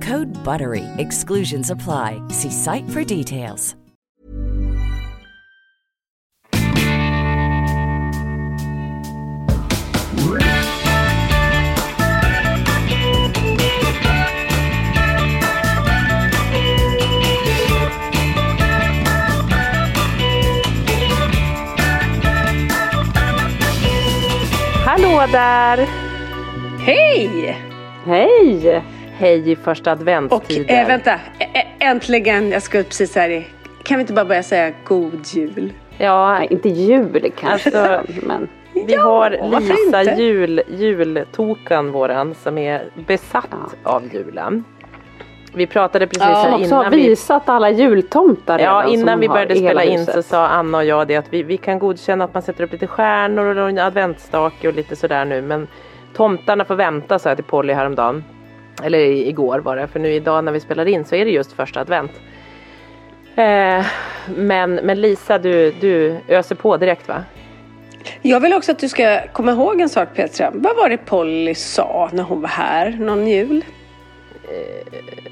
Code BUTTERY. Exclusions apply. See site for details. Hallå där! Hej! Hej! Hej i första Och adventstider. eh, vänta, Ä- ä- äntligen, jag ska precis här i. Kan vi inte bara börja säga god jul? Ja, inte jul kanske. Alltså, men vi Ja, har Lisa jul, jultokan våran som är besatt av julen. Vi pratade precis Ja, här som också har innan vi, visat alla jultomtar ja, redan innan vi började spela in huset. så sa Anna och jag det att vi, vi kan godkänna att man sätter upp lite stjärnor och en adventsstake och lite sådär nu men tomtarna får vänta sa jag till Polly häromdagen. Eller igår var det, för nu idag när vi spelar in så är det just första advent. Eh, men, men Lisa, du, du öser på direkt va? Jag vill också att du ska komma ihåg en sak Petra. Vad var det Polly sa när hon var här någon jul?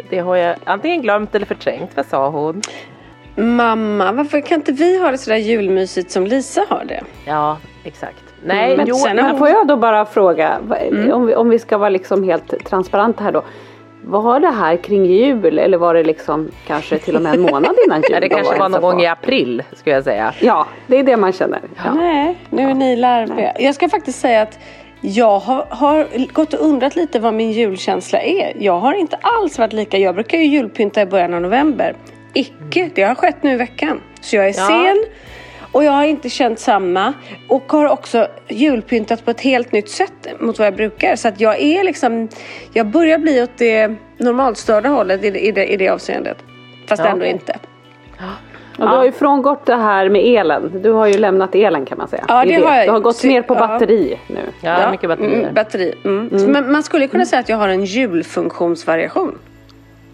Det har jag antingen glömt eller förträngt. Vad sa hon? Mamma, varför kan inte vi ha det sådär julmysigt som Lisa har det? Ja, exakt. Nej, Men jo, sen men- har får jag då bara fråga, Mm. om, vi, om vi ska vara liksom helt transparenta här då. Var det här kring jul eller var det liksom kanske till och med en månad innan jul? det de kanske var någon gång i april skulle jag säga. Ja, det är det man känner. Ja. Nej, nu är ni larviga. Jag ska faktiskt säga att jag har, har gått och undrat lite vad min julkänsla är. Jag har inte alls varit lika. Jag brukar ju julpynta i början av november. Icke, det har skett nu i veckan. Så jag är Ja. sen och jag har inte känt samma. Och har också julpyntat på ett helt nytt sätt mot vad jag brukar. Så att jag är liksom, jag börjar bli åt det normalstörda hållet i det, i det, i det avseendet. Fast Ja, ändå inte. Och du har ju frångått det här med elen. Du har ju lämnat elen kan man säga. Ja, I det har jag Du har gått ner på Ja. batteri nu. Ja, mycket batterier. Mm, batteri. Mm. Så, Men man skulle kunna säga att jag har en julfunktionsvariation.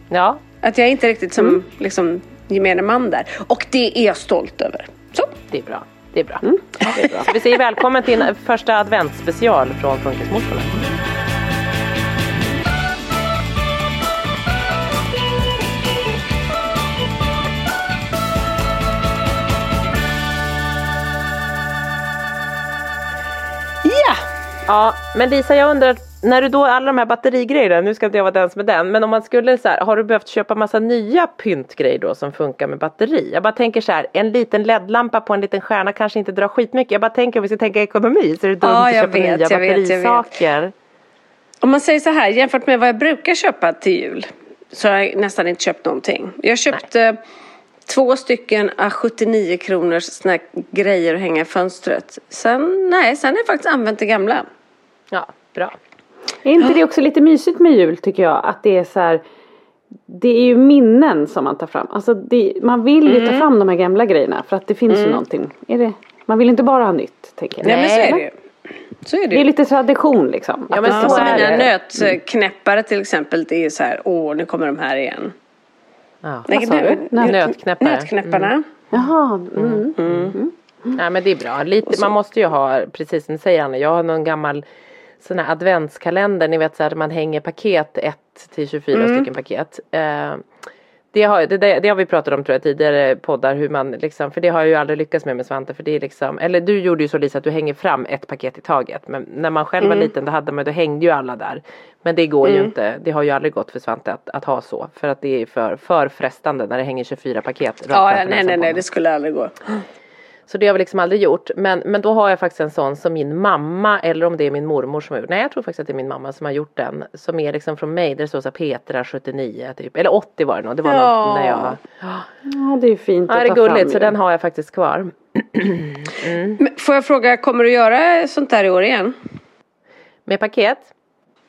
Ja, Att jag är inte riktigt som liksom, gemene man där. Och det är jag stolt över. Så. det är bra. Det är bra. Det är bra. Vi säger välkommen till en första adventsspecial från Funkismorsorna. Ja! Ja, men Lisa jag undrar, när du då alla de här batterigrejerna, nu ska inte jag vara den som är den, men om man skulle så här, har du behövt köpa massa nya pyntgrejer då som funkar med batteri? Jag bara tänker så här, en liten LED-lampa på en liten stjärna kanske inte drar skitmycket. Jag bara tänker om vi ska tänka ekonomi så är det dumt Ja, att köpa vet, nya jag vet, vet. batterisaker. Om man säger så här, jämfört med vad jag brukar köpa till jul så har jag nästan inte köpt någonting. Jag köpte två stycken à 79 kronors såna grejer att hänga i fönstret. Sen, nej, sen har jag faktiskt använt det gamla. Ja, bra. Är inte det också lite mysigt med jul tycker jag? Att det är så här. Det är ju minnen som man tar fram. Alltså det, man vill ju Mm. ta fram de här gamla grejerna för att det finns ju någonting. Är det, man vill inte bara ha nytt tänker jag. Nej, men så är det ju. Så är det Det är ju. lite tradition liksom. Ja, Att men så mina det. nötknäppare till exempel. Det är så här, åh nu kommer de här igen. Ja. Nej, sa du? nöt- Nötknäppare. Nötknäpparna. Jaha, mm. Nej men det är bra. Lite, man måste ju ha, precis som du säger Anna, jag har någon gammal sån här adventskalender, ni vet så här man hänger paket 1 till 24 stycken paket. Eh, det har, det, det, det har vi pratat om tror jag tidigare poddar hur man liksom, för det har jag ju aldrig lyckats med med Svante för det är liksom, eller du gjorde ju så Lisa att du hänger fram ett paket i taget men när man själv var liten då hade man, då hängde ju alla där. Men det går ju inte, det har ju aldrig gått för Svante att, att ha så för att det är för, för frestande när det hänger 24 paket Ja, nej, nej, nej, det skulle aldrig gå. Så det har vi liksom aldrig gjort. Men, men då har jag faktiskt en sån som min mamma eller om det är min mormor som har gjort. Nej jag tror faktiskt att det är min mamma som har gjort den. Som är liksom från mig. Där det står så här Petra 79 typ. Eller 80 var det nog. Det var Ja. nog när jag. Ja, det är fint Ja att det är gulligt så den har jag faktiskt kvar. Men får jag fråga, kommer du göra sånt där i år igen? Med paket.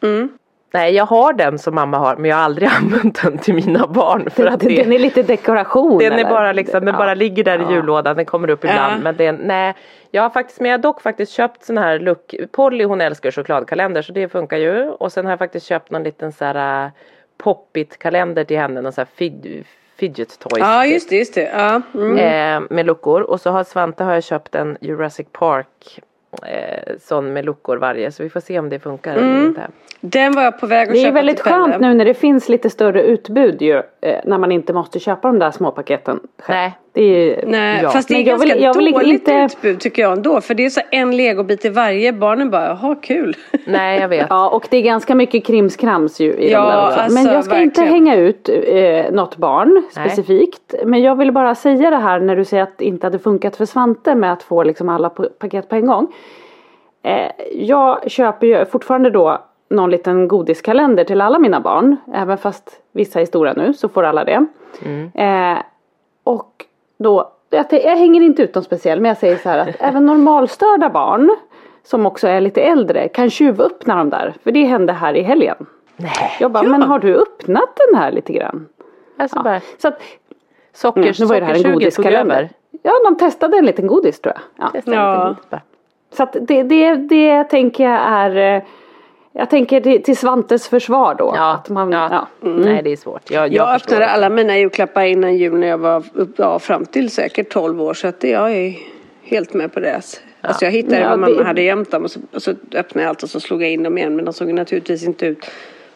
Mm. Nej jag har den som mamma har men jag har aldrig använt den till mina barn. För Den, att det, den är lite dekoration. Den är bara liksom, den Ja. bara ligger där i jullådan, den kommer upp ibland. Ja. Men den, nej, jag har faktiskt, men jag har dock faktiskt köpt sån här look, Polly hon älskar chokladkalender så det funkar ju. Och sen har jag faktiskt köpt någon liten så här uh, poppit kalender till henne, någon så här fid, fidget toys. Ja, just det, just det. Ja. Mm. Eh, med luckor och så har Svante har jag köpt en Jurassic Park eh, sån med luckor varje så vi får se om det funkar Mm. eller inte. Den var jag på väg att Det är köpa väldigt till Pelle. skönt nu när det finns lite större utbud ju. Eh, när man inte måste köpa de där små paketen själv. Nej. Det är, Nej, ja. fast det är ganska vill, jag vill dåligt inte, utbud tycker jag ändå. För det är så en legobit i varje. Barnen bara, jaha kul. Nej jag vet. Ja och det är ganska mycket krimskrams ju i Ja, de där också. alltså, Men jag ska inte verkligen. hänga ut eh, något barn Nej. specifikt. Men jag vill bara säga det här när du säger att det inte hade funkat för Svante med att få liksom alla paket på en gång. Eh, jag köper ju fortfarande då någon liten godiskalender till alla mina barn. Även fast vissa är stora nu så får alla det. Eh, och då, jag, jag hänger inte ut dem speciellt men jag säger så här att även normalstörda barn som också är lite äldre kan tjuvöppna de där. För det hände här i helgen. Nej. Jag bara, men har du öppnat den här lite grann? Alltså Ja. bara Så att, socker, mm, nu var det här en godiskalender. Ja, de testade en liten godis tror jag. Ja. Ja. Så att det, det, det tänker jag är eh, jag tänker till, Svantes försvar då. Ja, Att man, ja. ja. Nej det är svårt. Jag, jag, Jag, öppnade också. alla mina julklappar innan jul när jag var upp, ja, fram till säkert 12 år. Så att det, jag är helt med på det. Alltså jag hittade Ja, vad mamma det- hade gömt dem och så, och så öppnade jag allt och så slog jag in dem igen. Men de såg naturligtvis inte ut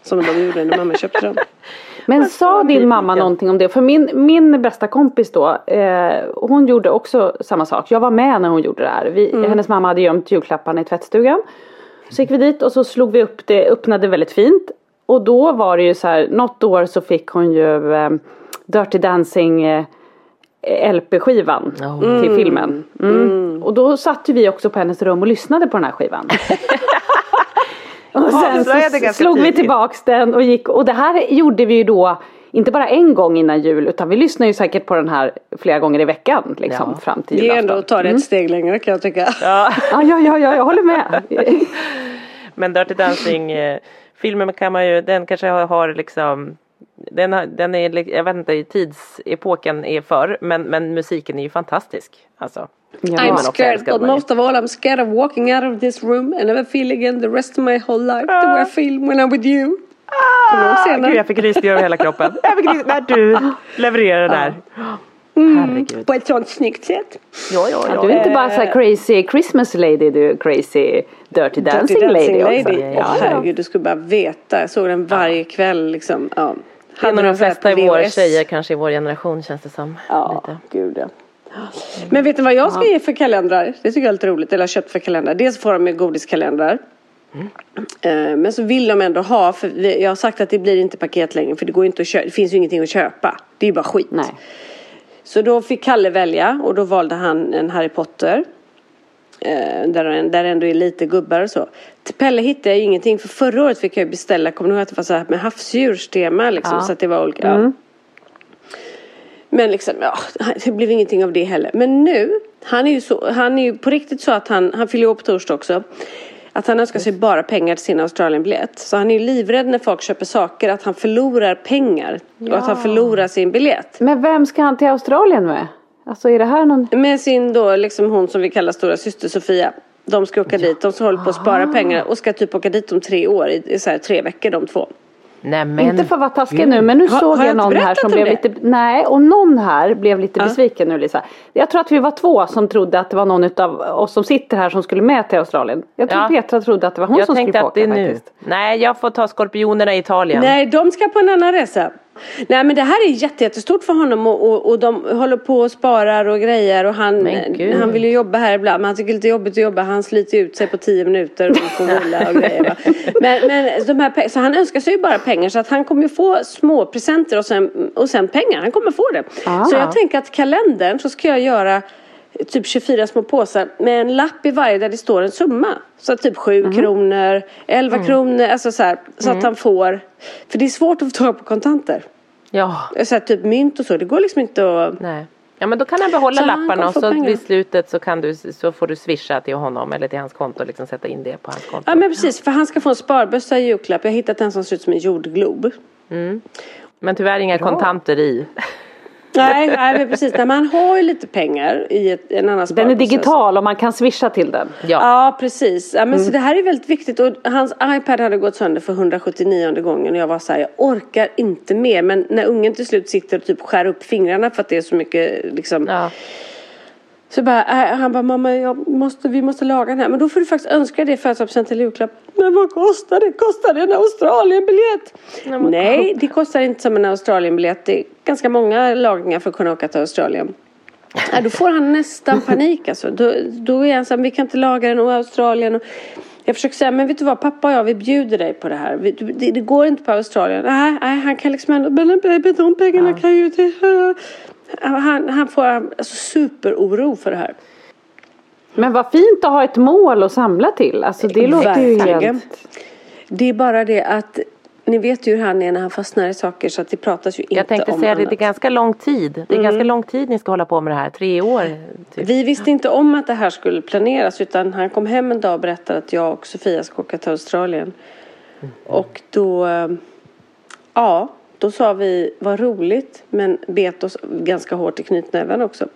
som de gjorde när mamma köpte dem. Men sa din mamma någonting om det? För min, min bästa kompis då, eh, hon gjorde också samma sak. Jag var med när hon gjorde det här. Vi, Hennes mamma hade gömt julklapparna i tvättstugan. Så gick vi dit och så slog vi upp det, öppnade väldigt fint. Och då var det ju så här, något år så fick hon ju eh, Dirty Dancing eh, LP-skivan Oh. till filmen. Mm. Och då satt vi också på hennes rum och lyssnade på den här skivan. och sen så slog vi tillbaks den och gick och det här gjorde vi ju då inte bara en gång innan jul utan vi lyssnar ju säkert på den här flera gånger i veckan liksom Ja. fram till Det är julafton. ändå att ta det ett steg längre kan jag tycka. Ja. Ja, ja, ja, ja, jag håller med. Men Dirty Dancing eh, filmen kan man ju, den kanske har, har liksom den, den är, jag vet inte, tidsepoken är för men, men musiken är ju fantastisk. Alltså. Ja. I'm scared but most of all I'm scared of walking out of this room and never feel again the rest of my whole life the way I feel when I'm with you. Du Ah, gud jag fick rysningar över hela kroppen. Jag fick rysningar när du levererar det där. Herregud. På ett sånt snyggt sätt. Ja, ja, Ja, ja. du är inte bara så här crazy Christmas lady, du är crazy dirty dancing, lady, också. Åh Ja. herregud, du skulle bara veta. Jag såg den varje kväll liksom. Ja. Det är nog de flesta i vår tjejer kanske i vår generation känns det som. Ja, Lite. gud ja. Men vet ni vad jag ska ge för kalendrar? Det tycker jag är lite roligt. Eller har köpt för kalendrar. Dels får de ju godiskalendrar. Eh, Men så vill de ändå ha, för jag har sagt att det blir inte paket längre för det går inte att köpa, det finns ju ingenting att köpa. Det är ju bara skit. Nej. Så då fick Kalle välja och då valde han en Harry Potter. Eh, där, där ändå är lite gubbar och så. Till Pelle hittade jag ingenting för förra året fick jag beställa, kommer ni ihåg att det var så här med havsdjurstema liksom? Ja. Så att det var olika. Ja. Men liksom, ja, det blev ingenting av det heller. Men nu, han är ju, så, han är ju på riktigt så att han, han fyller ju år på torsdag också. Att han önskar sig bara pengar till sin Australienbiljett. Så han är ju livrädd när folk köper saker att han förlorar pengar. Och att han förlorar sin biljett. Men vem ska han till Australien med? Alltså är det här någon... Med sin då, liksom hon som vi kallar stora syster Sofia. De ska åka dit, de som håller på att spara pengar och ska typ åka dit om tre år, i, i så här, tre veckor de två. Nej, men... Inte för att vara taskig nu men nu Har- såg jag någon här som om blev det? lite, nej och någon här blev lite Ja. besviken nu Lisa. Jag tror att vi var två som trodde att det var någon av oss som sitter här som skulle med till Australien. Jag tror Ja. Petra trodde att det var hon Jag som skulle tänkte få att det åka är nu. faktiskt. Nej, jag får ta skorpionerna i Italien. Nej, de ska på en annan resa. Nej men det här är jätte, jättestort för honom och, och, och de håller på och sparar och grejer och han, han vill ju jobba här ibland men han tycker det är lite jobbigt att jobba. Han sliter ut sig på tio minuter och får vila och grejer. Men, men de här, så han önskar sig ju bara pengar så att han kommer ju få små presenter och sen, och sen pengar. Han kommer få det. Ah. Så jag tänker att kalendern så ska jag göra typ 24 små påsar med en lapp i varje där det står en summa. Så typ 7 Mhm. kronor, 11 Mm. kronor, alltså så här. Så att han får, för det är svårt att få tag på kontanter. Ja, Så här, typ mynt och så, det går liksom inte att... nej. Ja men då kan han behålla Så han lapparna kommer och så pengar. vid slutet så, kan du, så får du swisha till honom eller till hans konto och liksom sätta in det på hans konto. Ja men precis, för han ska få en sparbössa i julklapp. Jag har hittat en som ser ut som en jordglob. Men tyvärr inga kontanter i. Nej, nej men precis. Nej, men han har ju lite pengar i ett, en annan Den sparbössa. är digital och man kan swisha till den. Ja. Ja precis. Ja, Mm. men så det här är väldigt viktigt. Och hans iPad hade gått sönder för 179 gången och jag var så här, jag orkar inte mer. Men när ungen till slut sitter och typ skär upp fingrarna för att det är så mycket liksom. Ja. Så bara, äh, han bara, mamma jag måste, vi måste laga den här. Men då får du faktiskt önska det födelsedagspresent eller julklapp. Men vad kostar det? Kostar det en Australienbiljett? Nej, Nej, det kostar inte som en Australienbiljett. Det är ganska många lagningar för att kunna åka till Australien. Ja, då får han nästan panik alltså. Då, då är han så här, vi kan inte laga den och Australien. Och jag försöker säga, men vet du vad pappa och jag vi bjuder dig på det här. Vi, det, det går inte på Australien. Nej, nej han kan liksom ändå, men de pengarna kan ju till... Han, han får alltså superoro för det här. Men vad fint att ha ett mål att samla till. Alltså det låter ju Verkligen. helt... Det är bara det att ni vet ju hur han är när han fastnar i saker så att det pratas ju inte Jag tänkte om säga det, annat. det är ganska lång tid. Det är ganska lång tid ni ska hålla på med det här. Tre år. Typ. Vi visste inte om att det här skulle planeras utan han kom hem en dag och berättade att jag och Sofia ska åka till Australien. Och då, eh, ja, då sa vi vad roligt men bet oss ganska hårt i knytnäven också.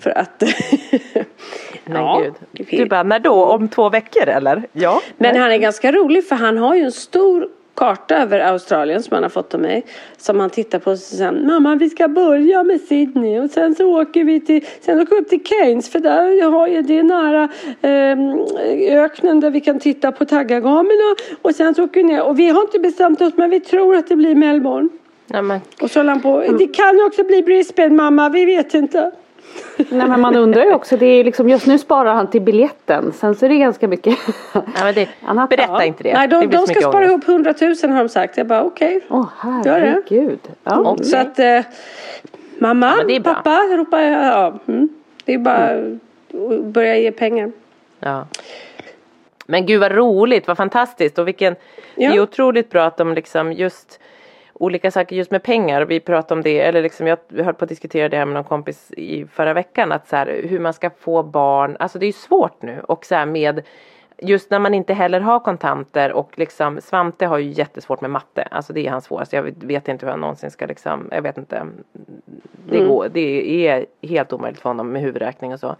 För att, Men ja, gud. Du bara, när då? Om två veckor eller? Ja. Men han är ganska rolig för han har ju en stor karta över Australien som han har fått av mig. Som han tittar på och sen Mamma vi ska börja med Sydney och sen så åker vi till Sen åker vi upp till Keynes för där har ju det är nära eh, öknen där vi kan titta på taggargamerna. Och sen så åker vi ner och vi har inte bestämt oss men vi tror att det blir Melbourne. Nej, men, Och så håller han på Det kan också bli Brisbane mamma vi vet inte. Nej men man undrar ju också, det är liksom, just nu sparar han till biljetten. Sen så är det ganska mycket ja, men det, annat. berätta inte det. Nej det de, blir de ska spara ångest. ihop 100 000 har de sagt. Jag bara okej. Åh Gör det? herregud. Ja. Och Så att eh, mamma, det bra. pappa ropar jag. Ja, mm. Det är bara att börja ge pengar. Ja. Men gud vad roligt, vad fantastiskt och vilken Ja. Det är otroligt bra att de liksom just olika saker just med pengar. Vi pratade om det, eller liksom jag höll på att diskutera det här med någon kompis i förra veckan. Att så här, hur man ska få barn, alltså det är svårt nu och så här med Just när man inte heller har kontanter och liksom Svante har ju jättesvårt med matte. Alltså det är hans svåraste. Jag vet- inte hur han någonsin ska liksom, jag vet inte. Det, går, det är helt omöjligt för honom med huvudräkning och så.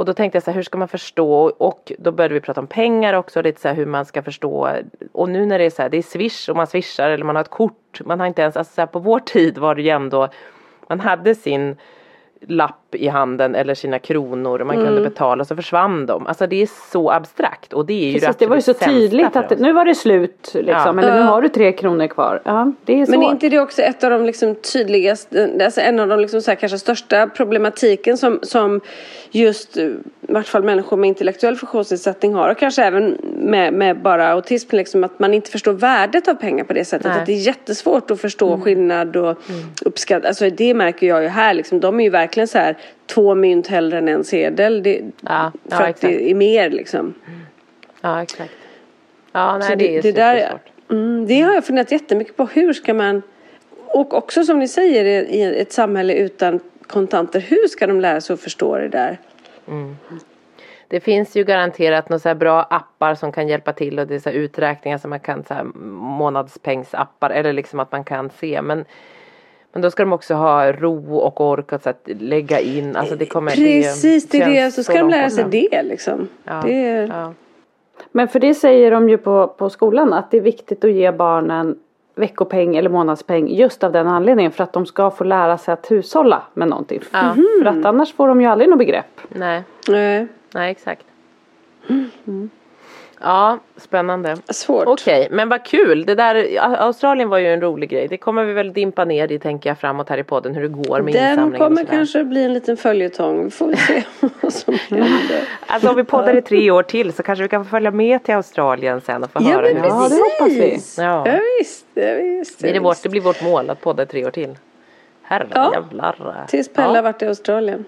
Och då tänkte jag så här, hur ska man förstå? Och då började vi prata om pengar också, lite så här hur man ska förstå. Och nu när det är så här, det är swish och man swishar eller man har ett kort. Man har inte ens, alltså så här, på vår tid var det ju ändå, man hade sin lapp i handen eller sina kronor och man kunde betala så försvann de. Alltså det är så abstrakt och det är ju Precis, det var ju så tydligt att oss. nu var det slut liksom. Ja. Eller nu har du tre kronor kvar. Ja, det är så. Men är inte det också ett av de liksom tydligaste, alltså en av de liksom så här kanske största problematiken som, som just eh, i vart fall människor med intellektuell funktionsnedsättning har och kanske även med, med bara autism liksom att man inte förstår värdet av pengar på det sättet. Nej. Att det är jättesvårt att förstå skillnad och uppskatta. Alltså det märker jag ju här liksom. De är ju verkligen så här två mynt hellre än en sedel. Det, Ja, ja, för att exakt. det är mer liksom. Ja exakt. Ja nej Så det, är det, där, mm, det har jag funderat jättemycket på. Hur ska man, och också som ni säger i ett samhälle utan kontanter, hur ska de lära sig att förstå det där? Det finns ju garanterat några bra appar som kan hjälpa till och det är så uträkningar som man kan så här månadspengsappar eller liksom att man kan se men Men då ska de också ha ro och ork att, så att lägga in. Alltså det kommer, Precis, det är det. Så ska de lära sig det liksom. Ja, Det är, ja. Men för det säger de ju på, på skolan att det är viktigt att ge barnen veckopeng eller månadspeng just av den anledningen för att de ska få lära sig att hushålla med någonting. Ja. För att annars får de ju aldrig något begrepp. Nej, nej, nej exakt. Ja, spännande. svårt. Okej, men vad kul. Det där, Australien var ju en rolig grej. Det kommer vi väl dimpa ner i tänker jag framåt här i podden hur det går med Den insamlingen och kommer kanske bli en liten följetong. Vi får väl se vad som händer. Alltså om vi poddar i tre år till så kanske vi kan få följa med till Australien sen och få Ja höra men hur det Ja, det hoppas vi. precis. Ja. Ja visst, ja, visst. Det, ja, vårt, visst. det blir vårt mål att podda i tre år till. Herre Ja. jävlar. Tills Pelle har ja. varit i Australien.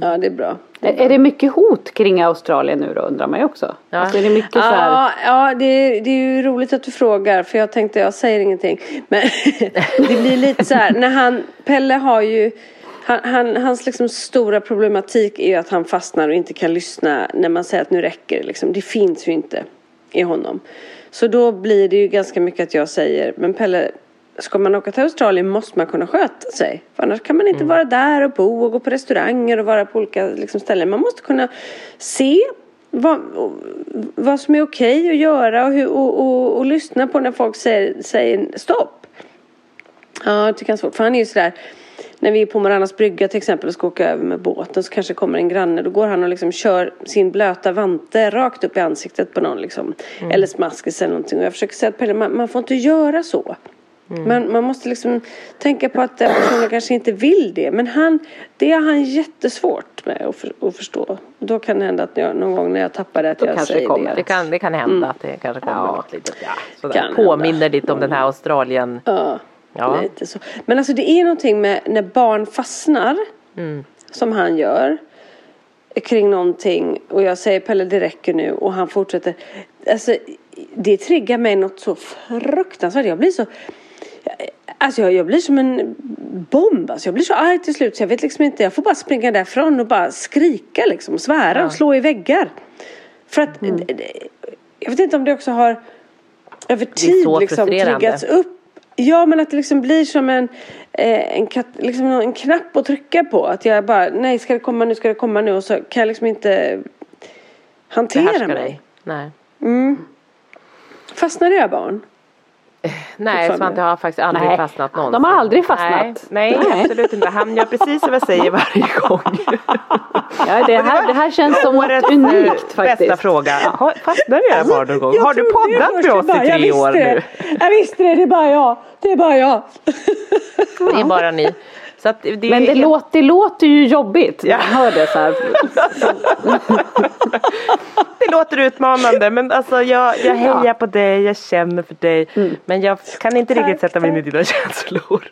Ja det är bra. Är, är det mycket hot kring Australien nu då undrar man ju också. Ja. Alltså är det mycket så här. Ja, ja det, är, det är ju roligt att du frågar för jag tänkte jag säger ingenting. Men det blir lite så här när han, Pelle har ju han, han, hans liksom stora problematik är ju att han fastnar och inte kan lyssna när man säger att nu räcker det liksom. Det finns ju inte i honom. Så då blir det ju ganska mycket att jag säger men Pelle Ska man åka till Australien måste man kunna sköta sig. För annars kan man inte vara där och bo och gå på restauranger och vara på olika liksom, ställen. Man måste kunna se vad, vad som är okej att göra och, hur, och, och, och lyssna på när folk säger, säger stopp. Ja, jag tycker han är svårt. För han är ju sådär när vi är på Maranas brygga till exempel och ska åka över med båten så kanske kommer en granne. Då går han och liksom kör sin blöta vante rakt upp i ansiktet på någon liksom. Eller smaskis eller någonting. Och jag försöker säga att man, man får inte göra så. Man, man måste liksom tänka på att den personen kanske inte vill det. Men han, det har han jättesvårt med att, för, att förstå. Då kan det hända att jag, någon gång när jag tappar det att Då jag kanske det säger kommer. det. Det kan, det kan hända att det kanske kommer Ja. något litet. Ja. Kan Påminner hända. lite om den här Australien. Ja, Ja. lite så. Men alltså det är någonting med när barn fastnar. Som han gör. Kring någonting. Och jag säger Pelle det räcker nu. Och han fortsätter. Alltså det triggar mig något så fruktansvärt. Jag blir så. Alltså jag, jag blir som en bomb. Alltså jag blir så arg till slut så jag vet liksom inte. Jag får bara springa därifrån och bara skrika liksom. Svära och slå i väggar. För att. Jag vet inte om det också har. Över tid liksom triggats upp. Ja men att det liksom blir som en, eh, en, liksom en knapp att trycka på. Att jag bara, nej ska det komma nu, ska det komma nu. Och så kan jag liksom inte hantera mig. dig. Nej. Fastnar era barn? Nej, Fortfarande. Svante har faktiskt aldrig Nej. fastnat De någonsin. har aldrig fastnat. Nej, nej, Nej. absolut inte. Han gör precis som jag säger varje gång. Ja, det, här, det här känns som något Årets unikt eh, faktiskt. bästa fråga. Har- Fastnar era barn någon gång? Har du poddat med oss bara, i tre år det. nu? Jag visste det, det är bara jag. Det är bara jag. Det är bara ni. Så att det Men det, är låter, det låter ju jobbigt Ja. man hör det så här. Det låter utmanande men alltså jag, jag hejar på dig, jag känner för dig. Mm. Men jag kan inte riktigt sätta mig in i dina känslor.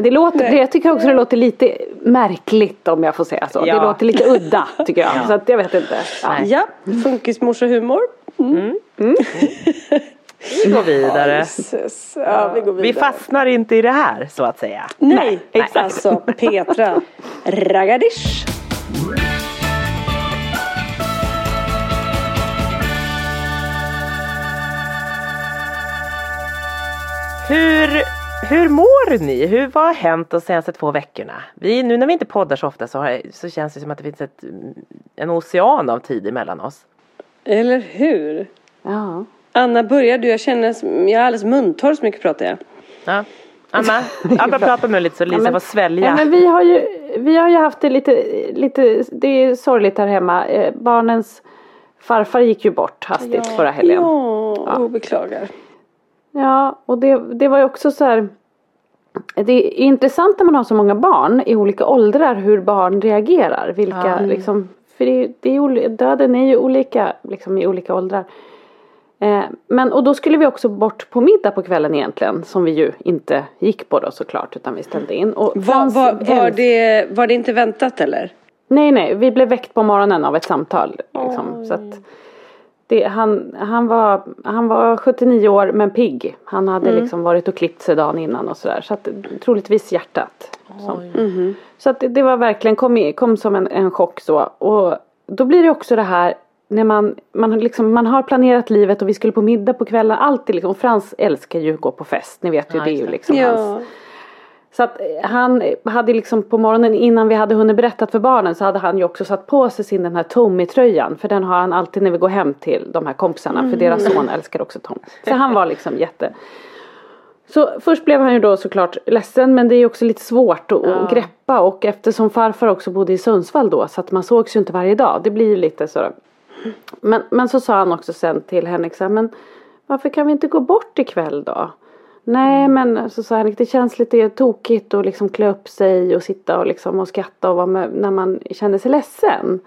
Det låter, det, jag tycker också det låter lite märkligt om jag får säga så. Ja. Det låter lite udda tycker jag. Så att jag vet inte. Ja. Ja, funkismorsahumor. Vi går vidare. Jesus. Ja, vi går vidare. Vi fastnar inte i det här så att säga. Nej, exakt. alltså Petra Ragadish. Hur, hur mår ni? Hur, vad har hänt de senaste två veckorna? Vi, nu när vi inte poddar så ofta så, har, så känns det som att det finns ett, en ocean av tid emellan oss. Eller hur? Ja. Anna, börjar du? Jag känner jag är alldeles muntorr så mycket pratar jag. Ja. Anna, Anna prata med lite så Lisa men- får svälja. Ja, men vi har ju, vi har ju haft det lite, lite, det är sorgligt här hemma. Eh, barnens farfar gick ju bort hastigt förra helgen. Ja, ja. beklagar. Ja, och det, det var ju också så här. Det är intressant när man har så många barn i olika åldrar hur barn reagerar. Vilka, liksom, för det, är- det är, döden är ju olika liksom, i olika åldrar. Eh, men och då skulle vi också bort på middag på kvällen egentligen. Som vi ju inte gick på då såklart utan vi ställde in. Och Var, var, var, det, var det inte väntat eller? Nej nej, vi blev väckt på morgonen av ett samtal. Liksom, så att det, han, han, var, han var 79 år men pigg. Han hade liksom varit och klippt sig dagen innan och sådär. Så att troligtvis hjärtat. Som. Så att det, det var verkligen, kom, kom som en, en chock så. Och då blir det också det här när man, man, har liksom, man har planerat livet och vi skulle på middag på kvällen. Alltid liksom, Frans älskar ju att gå på fest. Ni vet ju Ja, det är ju liksom hans Ja. Så att eh, han hade liksom på morgonen innan vi hade hunnit berättat för barnen så hade han ju också satt på sig sin den här Tommy-tröjan. För den har han alltid när vi går hem till de här kompisarna. För deras son älskar också Tommy. Så han var liksom jätte. Så först blev han ju då såklart ledsen men det är ju också lite svårt att, att greppa och eftersom farfar också bodde i Sundsvall då så att man sågs ju inte varje dag. Det blir ju lite så. Men, men så sa han också sen till Henrik så här, men varför kan vi inte gå bort ikväll då? Nej men så sa Henrik det känns lite tokigt att liksom klä upp sig och sitta och liksom och skratta och vara med när man känner sig ledsen.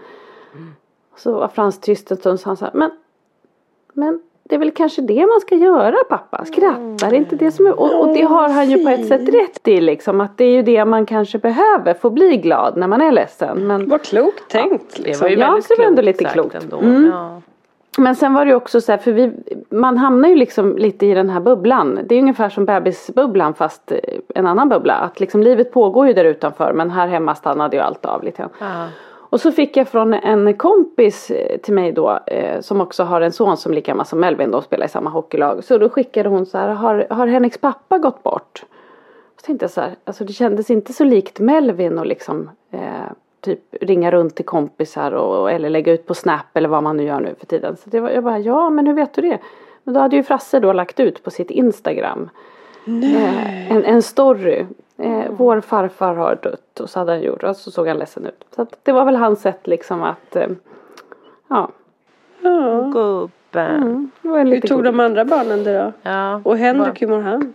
Så var Frans tyst en stund sa han så här, men, men det är väl kanske det man ska göra pappa, skratta, det är inte det som är, och, och det har han ju på ett sätt rätt i liksom att det är ju det man kanske behöver, få bli glad när man är ledsen. Men, Vad klokt tänkt. Det Liksom. var ju Ja, väldigt det var ändå klokt lite klokt. Ändå. Mm. Ja. men sen var det ju också så här, för vi, man hamnar ju liksom lite i den här bubblan. Det är ungefär som bebisbubblan fast eh, en annan bubbla. Att liksom livet pågår ju där utanför men här hemma stannade ju allt av lite grann. Ja. Och så fick jag från en kompis eh, till mig då eh, som också har en son som lika gammal som Melvin då spelar i samma hockeylag. Så då skickade hon så här, har, har Henriks pappa gått bort? Så tänkte jag så här, alltså det kändes inte så likt Melvin och liksom eh, typ ringa runt till kompisar och, eller lägga ut på Snap eller vad man nu gör nu för tiden. Så det var, jag bara, ja men hur vet du det? Men då hade ju Frasse då lagt ut på sitt Instagram eh, en, en story. Eh, vår farfar har dött och så hade han gjort och så såg han ledsen ut. Så att det var väl hans sätt liksom att eh, ja. Gubben. Mm, Hur tog god- de andra barnen det då? Ja. Och Henrik, hur mår han?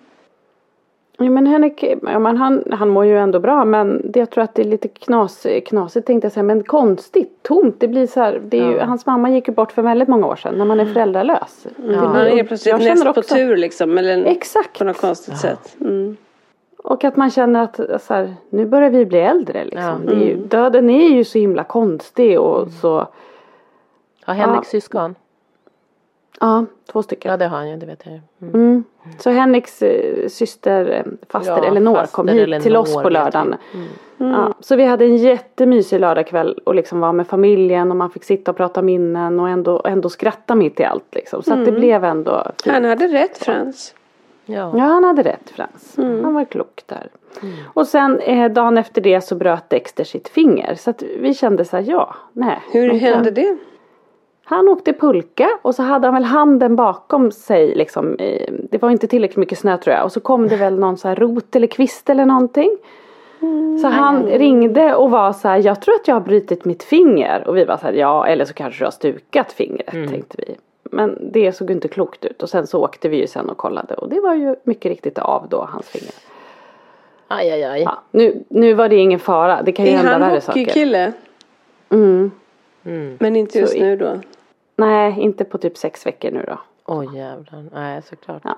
Ja, men Henrik, ja, men han, han mår ju ändå bra men det, jag tror att det är lite knas, knasigt tänkte jag säga men konstigt, tomt. Det blir så här, det är ju, hans mamma gick ju bort för väldigt många år sedan när man är föräldralös. Det blir- Han är plötsligt näst på tur liksom. Eller Exakt. på något konstigt sätt. Mm. Och att man känner att så här, nu börjar vi bli äldre liksom. Ja. Det är ju, döden är ju så himla konstig och så, Har Henrik Ja. syskon? ja, två stycken. Ja det har han ju, det vet jag ju. Mm. Mm. Så Henriks eh, syster, eh, faster Ja, Elinor faster kom hit Elinor till oss på lördagen. Mm. Ja, så vi hade en jättemysig lördagkväll och liksom var med familjen och man fick sitta och prata minnen och ändå, ändå skratta mitt i allt liksom. Så att det blev ändå fint. Han hade rätt Frans. Ja. Ja han hade rätt Frans. Han var klok där. Och sen eh, dagen efter det så bröt Dexter sitt finger. Så att vi kände så här, ja, nej. Hur hände det? Han åkte pulka och så hade han väl handen bakom sig liksom. Det var inte tillräckligt mycket snö tror jag. Och så kom det väl någon så här rot eller kvist eller någonting. Så han ringde och var så här, jag tror att jag har brutit mitt finger. Och vi var så här, ja eller så kanske du har stukat fingret tänkte vi. Men det såg inte klokt ut. Och sen så åkte vi ju sen och kollade. Och det var ju mycket riktigt av då, hans finger. Aj aj aj. Ja, nu, nu var det ingen fara. Det kan ju Är hända han värre saker. hockeykille? Mm. Mm. Men inte just Så nu då? Nej, inte på typ sex veckor nu då. Oj jävlar. Nej såklart. Ja.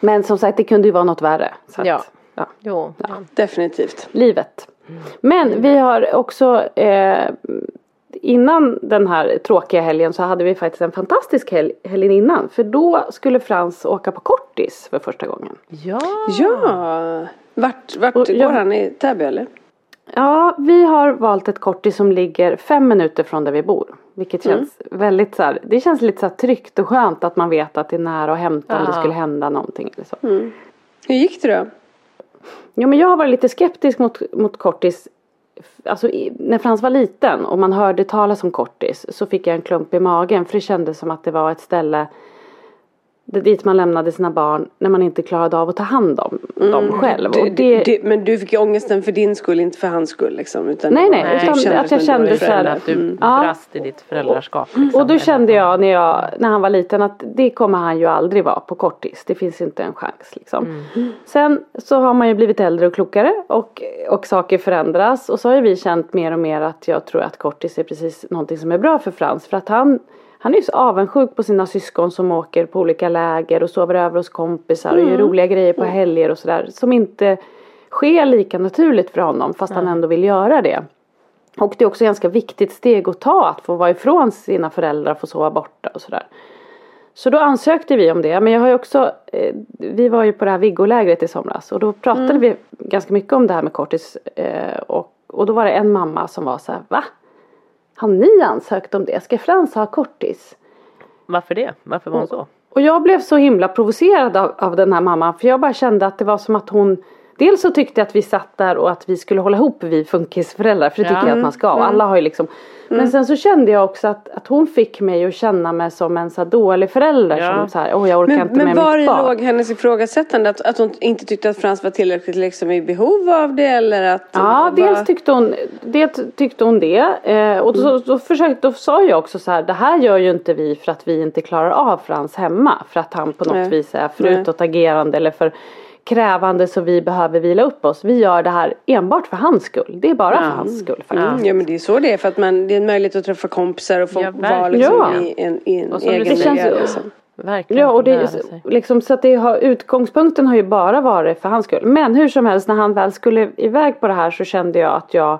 Men som sagt det kunde ju vara något värre. Så att, Ja. ja. Jo. Ja. Definitivt. Livet. Men vi har också eh, Innan den här tråkiga helgen så hade vi faktiskt en fantastisk helg helgen innan. För då skulle Frans åka på kortis för första gången. Ja. Ja. Vart, vart Och går jag- han? I Täby eller? Ja, vi har valt ett kortis som ligger fem minuter från där vi bor. Vilket känns väldigt så här, det känns lite så här tryggt och skönt att man vet att det är nära att hämta om det Ja. skulle hända någonting eller så. Hur gick det då? Ja men jag har varit lite skeptisk mot, mot kortis. Alltså när Frans var liten och man hörde talas om kortis så fick jag en klump i magen för det kändes som att det var ett ställe det- dit man lämnade sina barn när man inte klarade av att ta hand om dem själv. Du, Och det, du, men du fick ångesten för din skull, inte för hans skull liksom? Utan Nej, nej, var- utan att jag kände så här. Att du Mm. Ja. brast i ditt föräldraskap. Liksom. och då Eller- kände jag när, jag när han var liten att det kommer han ju aldrig vara på kortis. Det finns inte en chans liksom. Sen så har man ju blivit äldre och klokare och, och saker förändras. Och så har ju vi känt mer och mer att jag tror att kortis är precis någonting som är bra för Frans. För att han, han är ju så avundsjuk på sina syskon som åker på olika läger och sover över hos kompisar och gör roliga grejer på helger och sådär. Som inte sker lika naturligt för honom fast han ändå vill göra det. Och det är också ett ganska viktigt steg att ta att få vara ifrån sina föräldrar, få sova borta och sådär. Så då ansökte vi om det. Men jag har ju också, eh, vi var ju på det här Viggolägret i somras och då pratade vi ganska mycket om det här med kortis. Eh, och, och då var det en mamma som var så här, va? Har ni ansökt om det? Ska Frans ha kortis? Varför det? Varför var hon så? Och jag blev så himla provocerad av, av den här mamman för jag bara kände att det var som att hon Dels så tyckte jag att vi satt där och att vi skulle hålla ihop vi funkisföräldrar för det tycker Ja. jag att man ska och alla har ju liksom Men sen så kände jag också att, att hon fick mig att känna mig som en så dålig förälder Ja. som så här, åh jag orkar Men, inte men med var mitt barn. låg hennes ifrågasättande? Att, att hon inte tyckte att Frans var tillräckligt liksom i behov av det eller att Ja, dels tyckte hon det. Tyckte hon det. Eh, och då, då, försökte, då sa jag också så här, det här gör ju inte vi för att vi inte klarar av Frans hemma. För att han på något Nej. vis är för utåtagerande eller för krävande så vi behöver vila upp oss. Vi gör det här enbart för hans skull. Det är bara för hans skull faktiskt. Mm, ja men det är så det är för att man, det är en möjlighet att träffa kompisar och få Ja, vara liksom verkligen. i en, i en egen miljö. det Liksom. Verkligen. Ja och det liksom så att det har, utgångspunkten har ju bara varit för hans skull. Men hur som helst när han väl skulle iväg på det här så kände jag att jag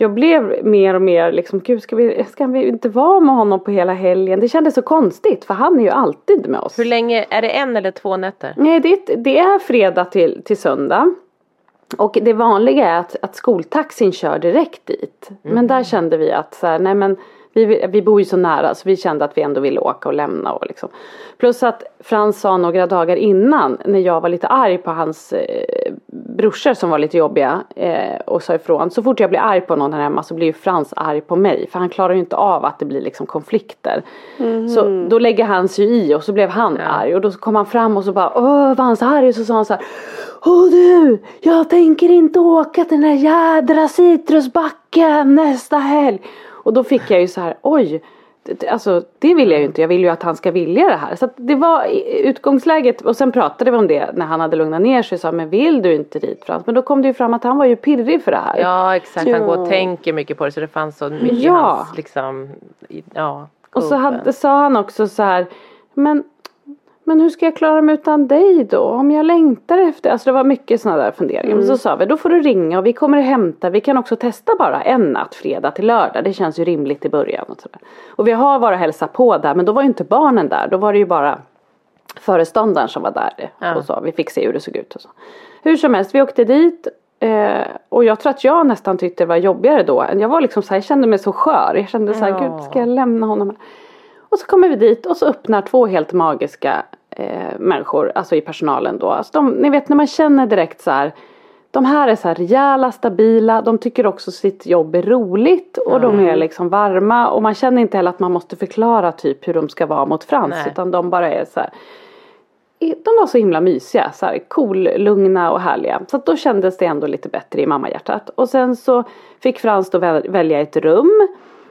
jag blev mer och mer liksom, gud ska vi, ska vi inte vara med honom på hela helgen? Det kändes så konstigt för han är ju alltid med oss. Hur länge, är det en eller två nätter? Nej det, är- det är fredag till, till söndag. Och det vanliga är att, att skoltaxin kör direkt dit. Men där kände vi att så här, nej men vi, vi bor ju så nära så vi kände att vi ändå ville åka och lämna och liksom. Plus att Frans sa några dagar innan när jag var lite arg på hans eh, brorsor som var lite jobbiga eh, och sa ifrån. Så fort jag blir arg på någon här hemma så blir ju Frans arg på mig för han klarar ju inte av att det blir liksom konflikter. Så då lägger han sig i och så blev han arg och då kom han fram och så bara åh var han så arg och så sa han så här Åh du, jag tänker inte åka till den där jädra citrusbacken nästa helg. Och då fick jag ju så här oj Alltså det vill jag ju inte, jag vill ju att han ska vilja det här. Så det var i- utgångsläget och sen pratade vi om det när han hade lugnat ner sig och sa men vill du inte dit Frans? Men då kom det ju fram att han var ju pirrig för det här. Ja exakt, han går och tänker mycket på det så det fanns så mycket i Ja. hans liksom, i- ja. Och så hade, sa han också så här men, men hur ska jag klara mig utan dig då? Om jag längtar efter, alltså det var mycket sådana där funderingar. Men så sa vi, då får du ringa och vi kommer att hämta, vi kan också testa bara en natt fredag till lördag. Det känns ju rimligt i början. Och, sådär. och vi har varit och hälsat på där men då var ju inte barnen där, då var det ju bara föreståndaren som var där Ja. och så. Vi fick se hur det såg ut och så. Hur som helst, vi åkte dit eh, och jag tror att jag nästan tyckte det var jobbigare då. Jag var liksom så här, jag kände mig så skör. Jag kände så här, Ja. gud ska jag lämna honom? Och så kommer vi dit och så öppnar två helt magiska eh, människor, alltså i personalen då. Alltså de, ni vet när man känner direkt så här. De här är så här rejäla, stabila, de tycker också sitt jobb är roligt och de är liksom varma och man känner inte heller att man måste förklara typ hur de ska vara mot Frans Nej. utan de bara är så här de var så himla mysiga, så här cool, lugna och härliga. Så att då kändes det ändå lite bättre i mammahjärtat. Och sen så fick Frans då väl- välja ett rum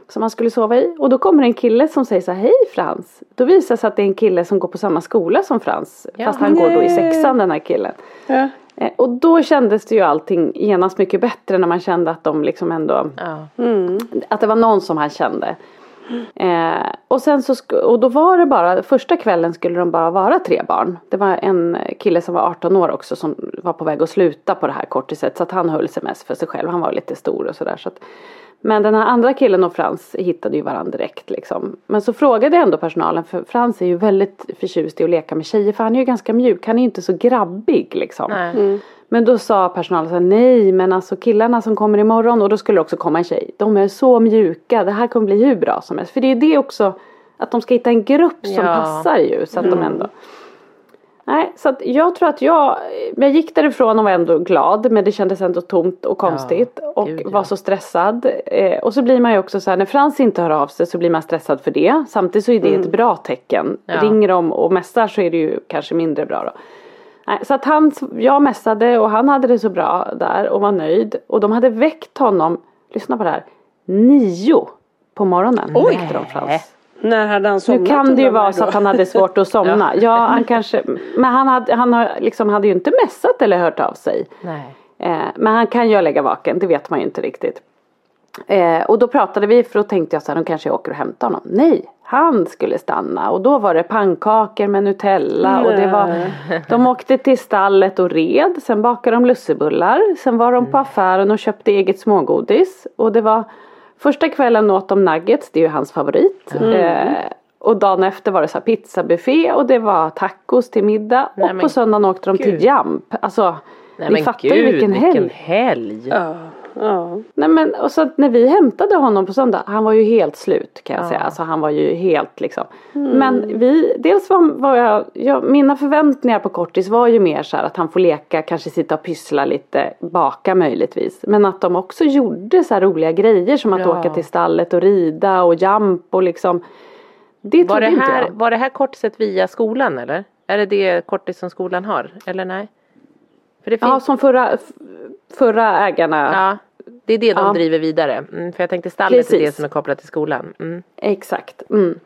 som han skulle sova i. Och då kommer en kille som säger så här, hej Frans. Då visar det sig att det är en kille som går på samma skola som Frans. Ja. Fast han går då i sexan den här killen. Ja. Eh, Och då kändes det ju allting genast mycket bättre när man kände att de liksom ändå Ja. att det var någon som han kände. Eh, och sen så och då var det bara, första kvällen skulle de bara vara tre barn. Det var en kille som var 18 år också som var på väg att sluta på det här kortiset. Så att han höll sig mest för sig själv. Han var lite stor och sådär. Så men den här andra killen och Frans hittade ju varandra direkt liksom. Men så frågade jag ändå personalen för Frans är ju väldigt förtjust i att leka med tjejer för han är ju ganska mjuk. Han är ju inte så grabbig liksom. Nej. Men då sa personalen så här, nej men alltså killarna som kommer imorgon och då skulle det också komma en tjej. De är så mjuka, det här kommer bli hur bra som helst. För det är det också, att de ska hitta en grupp som Ja. passar ju. Så att de ändå. Nej, så att jag tror att jag, jag gick därifrån och var ändå glad men det kändes ändå tomt och konstigt och gud, ja. var så stressad. Eh, och så blir man ju också så här, när Frans inte hör av sig så blir man stressad för det. Samtidigt så är det ett bra tecken. Ja. Ringer de och mässar så är det ju kanske mindre bra då. Så att han, jag mässade och han hade det så bra där och var nöjd. Och de hade väckt honom, lyssna på det här, nio på morgonen. Oj. väckte de Frans. När hade han somnat? Nu kan det ju vara så att han hade svårt att somna. ja. han kanske, men han, hade, han har, liksom, hade ju inte mässat eller hört av sig. Nej. Eh, men han kan ju legat vaken, det vet man ju inte riktigt. Eh, och då pratade vi för då tänkte jag så här, de kanske åker och hämtar honom. Nej, han skulle stanna och då var det pannkakor med Nutella och det var De åkte till stallet och red, sen bakade de lussebullar, sen var de på affären och köpte eget smågodis och det var Första kvällen åt de nuggets, det är ju hans favorit. Eh, och dagen efter var det så här pizzabuffé och det var tacos till middag Nej, och på söndagen åkte de till gud. Jump. Alltså Nej ni men fattar gud, ju vilken helg. helg. Ja. Ja. Nej men och så när vi hämtade honom på söndag, han var ju helt slut kan jag Ja. säga. Alltså han var ju helt liksom. Men vi, dels var, var jag, jag, mina förväntningar på kortis var ju mer så här att han får leka, kanske sitta och pyssla lite, baka möjligtvis. Men att de också gjorde så här roliga grejer som att Ja. åka till stallet och rida och jump och liksom. Det Var det, inte här, jag. var det här kortiset via skolan eller? Är det det kortis som skolan har? Eller nej? Ja som förra, förra ägarna. ja, det är det de Ja. driver vidare. Mm, för jag tänkte stallet är det Precis. som är kopplat till skolan. Mm. Exakt. Mm.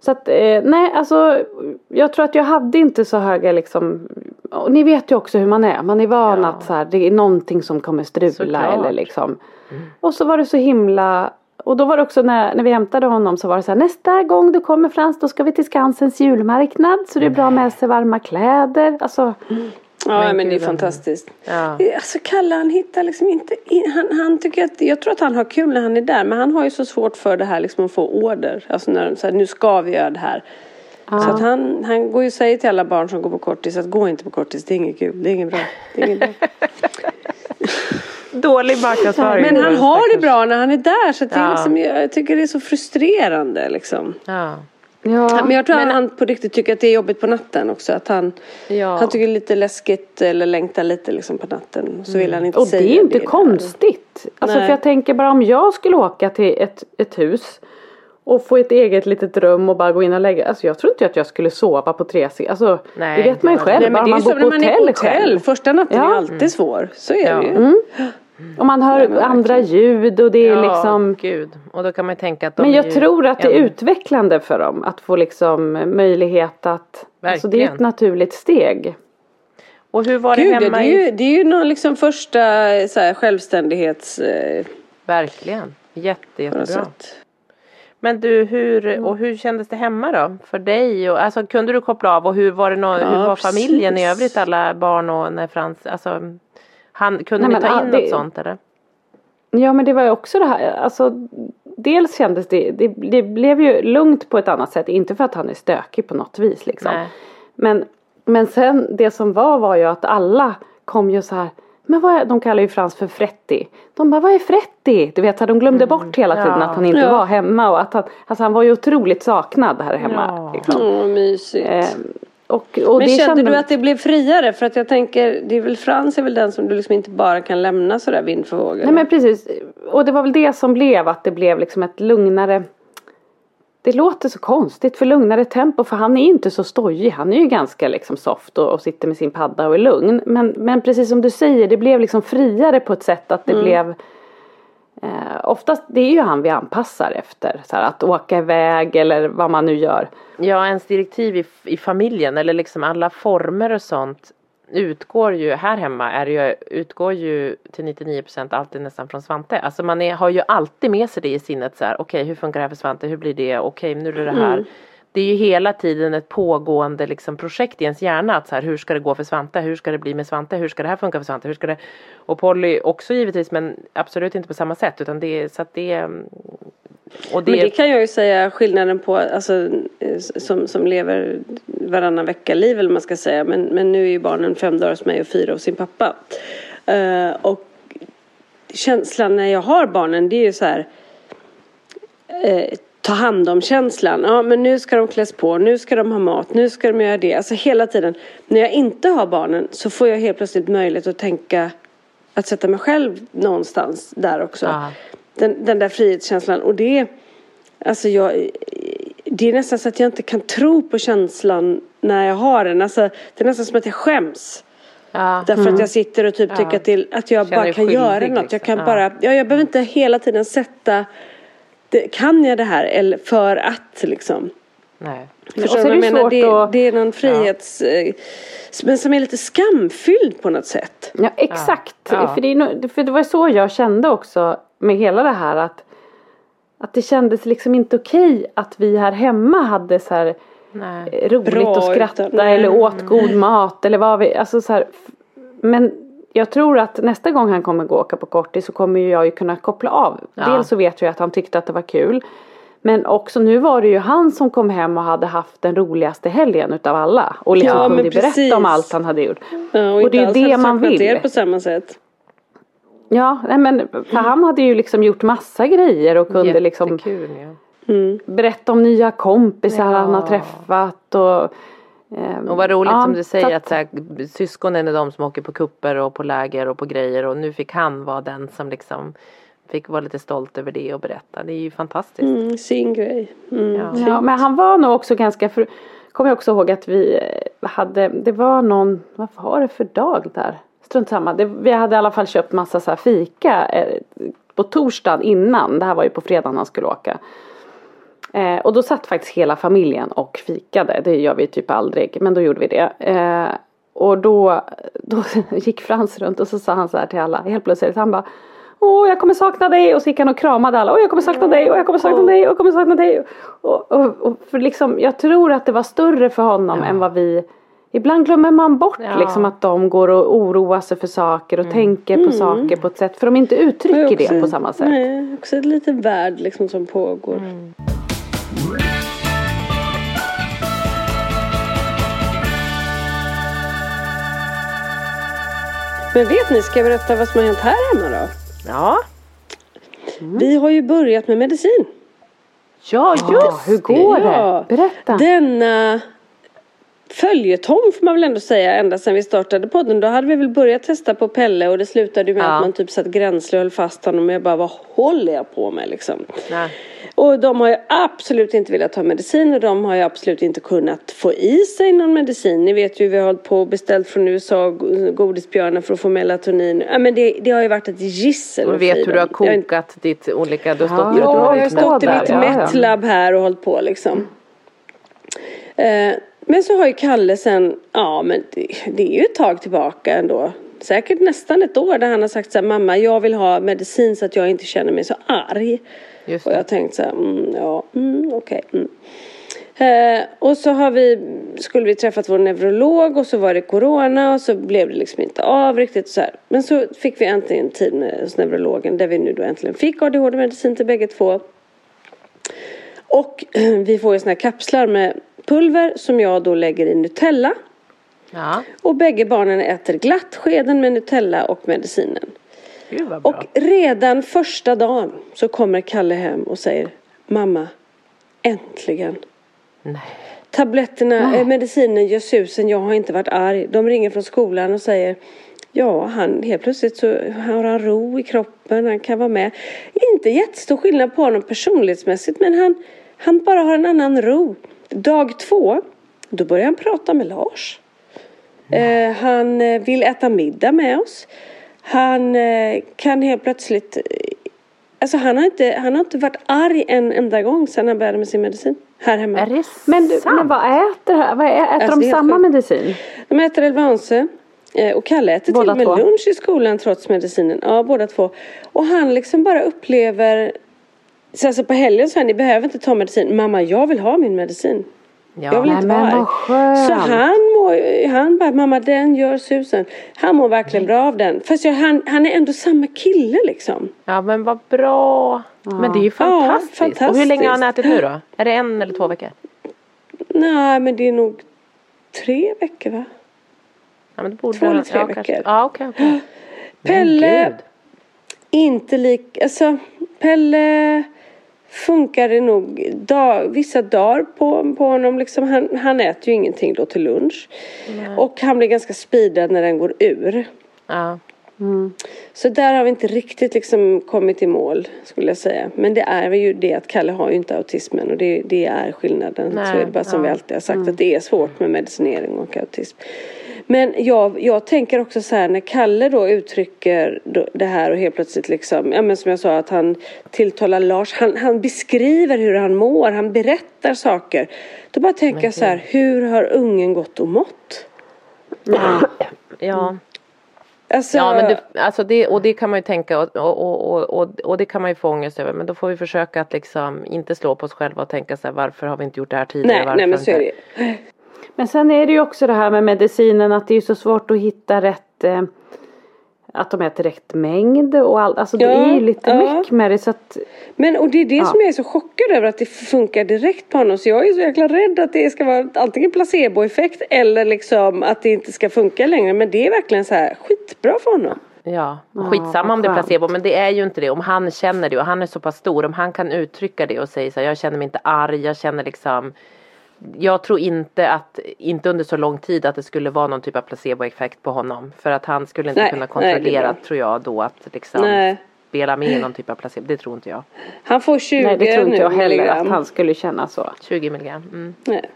Så att, eh, nej alltså jag tror att jag hade inte så höga liksom och ni vet ju också hur man är. Man är van Ja. att så här, det är någonting som kommer strula Såklart. Mm. eller liksom. Och så var det så himla och då var det också när, när vi hämtade honom så var det så här nästa gång du kommer Frans då ska vi till Skansens julmarknad så det är bra med sig varma kläder. Alltså Ja Men men, det är fantastiskt. Ja. Alltså Kalle han hittar liksom inte in, han, han tycker att, jag tror att han har kul när han är där men han har ju så svårt för det här liksom att få order. Alltså när så här, nu ska vi göra det här. Så att han, han går ju och säger till alla barn som går på kortis att gå inte på kortis, det är inget kul, det är inget bra. Det är inget bra. Dålig marknadsföring. Men han har det bra när han är där så att det är Ja. liksom, jag tycker det är så frustrerande liksom. Ja. Ja. Men jag tror att han på riktigt tycker att det är jobbigt på natten också. Att han, Ja. han tycker det är lite läskigt eller längtar lite liksom på natten. Så vill han inte Och det säga är ju inte där. konstigt. Alltså för jag tänker bara om jag skulle åka till ett, ett hus och få ett eget litet rum och bara gå in och lägga. Alltså jag tror inte att jag skulle sova på tre Alltså Nej, det vet man ju själv. Nej, men det är ju som på när man är hotell, på hotell. själv. Första natten Ja. är alltid svår. Så är Ja. det ju. Mm. Och man hör men andra ljud och det är ja, liksom. gud. Och då kan man ju tänka att de Men jag ju tror att det är utvecklande för dem att få liksom möjlighet att. Alltså det är Verkligen. ett naturligt steg. Och hur var det Gud, det hemma är, ju, det är ju någon liksom första så här, självständighets... Eh, Verkligen. Jätte, jättebra. Men du, hur, Mm. och hur kändes det hemma då? För dig? Och, alltså, kunde du koppla av? Och hur var, det nå, Ja, hur var familjen i övrigt? Alla barn och när Frans... Alltså, han, kunde Nej, ni ta ah, in det- något sånt eller? Ja men det var ju också det här, alltså dels kändes det, det, det blev ju lugnt på ett annat sätt, inte för att han är stökig på något vis liksom. Nej. Men, men sen det som var var ju att alla kom ju så här men vad är, de kallar ju Frans för Fretti. De bara, vad är Fretti? Du vet, så de glömde bort hela tiden Ja. att han inte Ja. var hemma och att han, alltså han var ju otroligt saknad här hemma. Ja. Liksom. Åh, mysigt. Eh, och, och Men kände du att det blev friare? För att jag tänker, det är väl Frans är väl den som du liksom inte bara kan lämna sådär vind för våg? Nej men precis. Och det var väl det som blev att det blev liksom ett lugnare Det låter så konstigt för lugnare tempo för han är inte så stojig. Han är ju ganska liksom soft och, och sitter med sin padda och är lugn. Men, men precis som du säger det blev liksom friare på ett sätt att det blev eh, Oftast det är ju han vi anpassar efter. Så här, att åka iväg eller vad man nu gör. Ja, ens direktiv i, i familjen eller liksom alla former och sånt utgår ju, här hemma är ju, utgår ju till 99% alltid nästan från Svante. Alltså man är, har ju alltid med sig det i sinnet så här, okej hur funkar det här för Svante, hur blir det, okej nu är det det här. Det är ju hela tiden ett pågående liksom projekt i ens hjärna att så här, hur ska det gå för Svante, hur ska det bli med Svante, hur ska det här funka för Svante, hur ska det och Polly också givetvis men absolut inte på samma sätt utan det så att det och det, Men det kan jag ju säga skillnaden på, alltså som, som lever varannan vecka liv eller vad man ska säga. Men, men nu är ju barnen fem dagar hos mig och fyra hos sin pappa. Uh, och känslan när jag har barnen det är ju så här Uh, ta hand om känslan. Ja men nu ska de kläs på, nu ska de ha mat, nu ska de göra det. Alltså hela tiden. När jag inte har barnen så får jag helt plötsligt möjlighet att tänka att sätta mig själv någonstans där också. Ja. Den, den där frihetskänslan och det Alltså jag Det är nästan så att jag inte kan tro på känslan när jag har den. Alltså, det är nästan som att jag skäms. ja, Därför att jag sitter och typ Ja. tycker det, att jag Känner bara kan skyldig, göra något. Jag liksom. kan Ja. bara, ja, jag behöver inte hela tiden sätta det, Kan jag det här eller för att liksom. nej. Och Förstår så du är vad jag det menar? Det, att- det är någon frihets... eh, Men som är lite skamfylld på något sätt. Ja exakt. Ja. För, det är nog, för det var så jag kände också med hela det här att Att det kändes liksom inte okej att vi här hemma hade så här nej. eh, roligt Bra, och skratta utan- eller åt god mat eller vad vi, alltså så här, Men jag tror att nästa gång han kommer gå och åka på kortis så kommer jag ju kunna koppla av. Ja. Dels så vet jag att han tyckte att det var kul. Men också nu var det ju han som kom hem och hade haft den roligaste helgen utav alla. Och liksom Ja, kunde men berätta precis. om allt han hade gjort. Ja, Och det är ju det man vill. er på samma sätt. Ja, nej men för han hade ju liksom gjort massa grejer och kunde liksom Jättekul ja. berätta om nya kompisar Ja. han har träffat och Och vad roligt ja, som du säger så att så här, syskonen är de som åker på kupper och på läger och på grejer och nu fick han vara den som liksom fick vara lite stolt över det och berätta. Det är ju fantastiskt. Mm, sin grej. Mm. Ja. Ja, men han var nog också ganska, för, kommer jag också ihåg att vi eh, hade, det var någon, vad var det för dag där? Strunt samma, det, vi hade i alla fall köpt massa så här fika eh, på torsdagen innan, det här var ju på fredagen han skulle åka. Eh, och då satt faktiskt hela familjen och fikade, det gör vi typ aldrig, men då gjorde vi det. Eh, och då, då gick Frans runt och så sa han så här till alla, helt plötsligt, han bara Åh jag kommer sakna dig och så gick han och kramade alla. Åh jag kommer sakna dig och jag kommer sakna dig och jag kommer sakna dig. Och, och, och för liksom, jag tror att det var större för honom än vad vi Ibland glömmer man bort Ja. liksom att de går och oroar sig för saker och tänker på saker på ett sätt för de inte uttrycker det på samma sätt. Nej, också en liten värld liksom som pågår. Men vet ni, ska jag berätta vad som har hänt här hemma då? Ja, Vi har ju börjat med medicin. ja Ja, just hur går Ja. det? Berätta. Denna följetong får man väl ändå säga ända sedan vi startade podden. Då hade vi väl börjat testa på Pelle och det slutade med Ja. att man typ satt gränsle och höll fast honom och jag bara vad håller jag på med liksom. Nej. Och de har ju absolut inte velat ha medicin och de har ju absolut inte kunnat få i sig någon medicin. Ni vet ju vi har hållit på och beställt från USA go- godisbjörnar för att få melatonin. Ja men det, det har ju varit ett gissel. Och att vet hur du har kokat ditt olika, du har stått du Ja, jag har stått i mitt. Metlab här och hållit på liksom. Eh, men så har ju Kalle sen, ja men det, det är ju ett tag tillbaka ändå. Säkert nästan ett år där han har sagt så här, mamma jag vill ha medicin så att jag inte känner mig så arg. Och jag tänkte så här, mm, ja, mm, okej. mm. Eh, och så har vi, skulle vi träffat vår neurolog och så var det corona och så blev det liksom inte av riktigt så här. Men så fick vi äntligen tid med hos neurologen där vi nu då äntligen fick ADHD-medicin till bägge två. Och vi får ju såna här kapslar med pulver som jag då lägger i Nutella. Ja, Och bägge barnen äter glatt skeden med Nutella och medicinen. gud vad bra. Och redan första dagen så kommer Kalle hem och säger Mamma, äntligen. Nej. Tabletterna, eh, medicinen gör susen, jag har inte varit arg. De ringer från skolan och säger Ja, han, helt plötsligt så har han ro i kroppen, han kan vara med. Inte jättestor skillnad på honom personlighetsmässigt men han, han bara har en annan ro. Dag två, då börjar han prata med Lars. Eh, han eh, vill äta middag med oss. Han eh, kan helt plötsligt... eh, Alltså han har, inte, han har inte varit arg en enda gång sedan han började med sin medicin. Här hemma. Är det Men, du, sant? men vad äter, vad ä- äter Alltså, de samma sjukt. medicin? De äter Elvanse. eh, Och Kalle äter Båda till och med två? lunch i skolan trots medicinen. Ja, båda två. Och han liksom bara upplever... Så alltså på helgen så här, ni behöver inte ta medicin. Mamma, jag vill ha min medicin. Jag vill Ja. inte Nej, vara. Så han mår, han bara, mamma den gör susen. Han mår verkligen bra av den. Fast jag, han, han är ändå samma kille liksom. ja men vad bra. Men det är ju fantastiskt. Och hur fantastiskt. länge har han ätit nu då? Är det en eller två veckor? Nej, men det är nog tre veckor va? Ja, men det borde Två eller tre ja, veckor. Ja okej. Men Pelle, inte lik, alltså Pelle funkar det nog dag, vissa dagar på, på honom. Liksom, han, han äter ju ingenting då till lunch. Och han blir ganska speedad när den går ur. Ja. Så där har vi inte riktigt liksom kommit i mål skulle jag säga. Men det är ju det att Kalle har ju inte autismen och det, det är skillnaden. Nej, så är det bara som ja. vi alltid har sagt att det är svårt med medicinering och autism. Men jag, jag tänker också så här när Kalle då uttrycker det här och helt plötsligt liksom, ja men som jag sa att han tilltalar Lars, han, han beskriver hur han mår, han berättar saker. Då bara tänker jag så här, hur har ungen gått och mått? Ja. Alltså, Ja men det, alltså det, och det kan man ju tänka och, och, och, och, det kan man ju få ångest över men då får vi försöka att liksom inte slå på oss själva och tänka så här varför har vi inte gjort det här tidigare? nej, nej men så är det Men sen är det ju också det här med medicinen att det är så svårt att hitta rätt eh, att de äter rätt mängd och allt. Alltså det Ja, är ju lite ja. mycket med det så att Men och det är det som jag är så chockad över att det funkar direkt på honom. Så jag är så jäkla rädd att det ska vara antingen placeboeffekt eller liksom att det inte ska funka längre. Men det är verkligen så här skitbra för honom. Ja, och Ja, skitsamma vad om det är placebo men det är ju inte det. Om han känner det och han är så pass stor, om han kan uttrycka det och säga så här, jag känner mig inte arg, jag känner liksom jag tror inte att, inte under så lång tid att det skulle vara någon typ av placeboeffekt på honom. För att han skulle inte Nej, kunna nej, kontrollera bra. tror jag då att liksom Nej. spela med i någon typ av placebo. Det tror inte jag. Han får 20 Nej det tror inte jag heller milligram. att han skulle känna så. 20 milligram. Mm. Nej.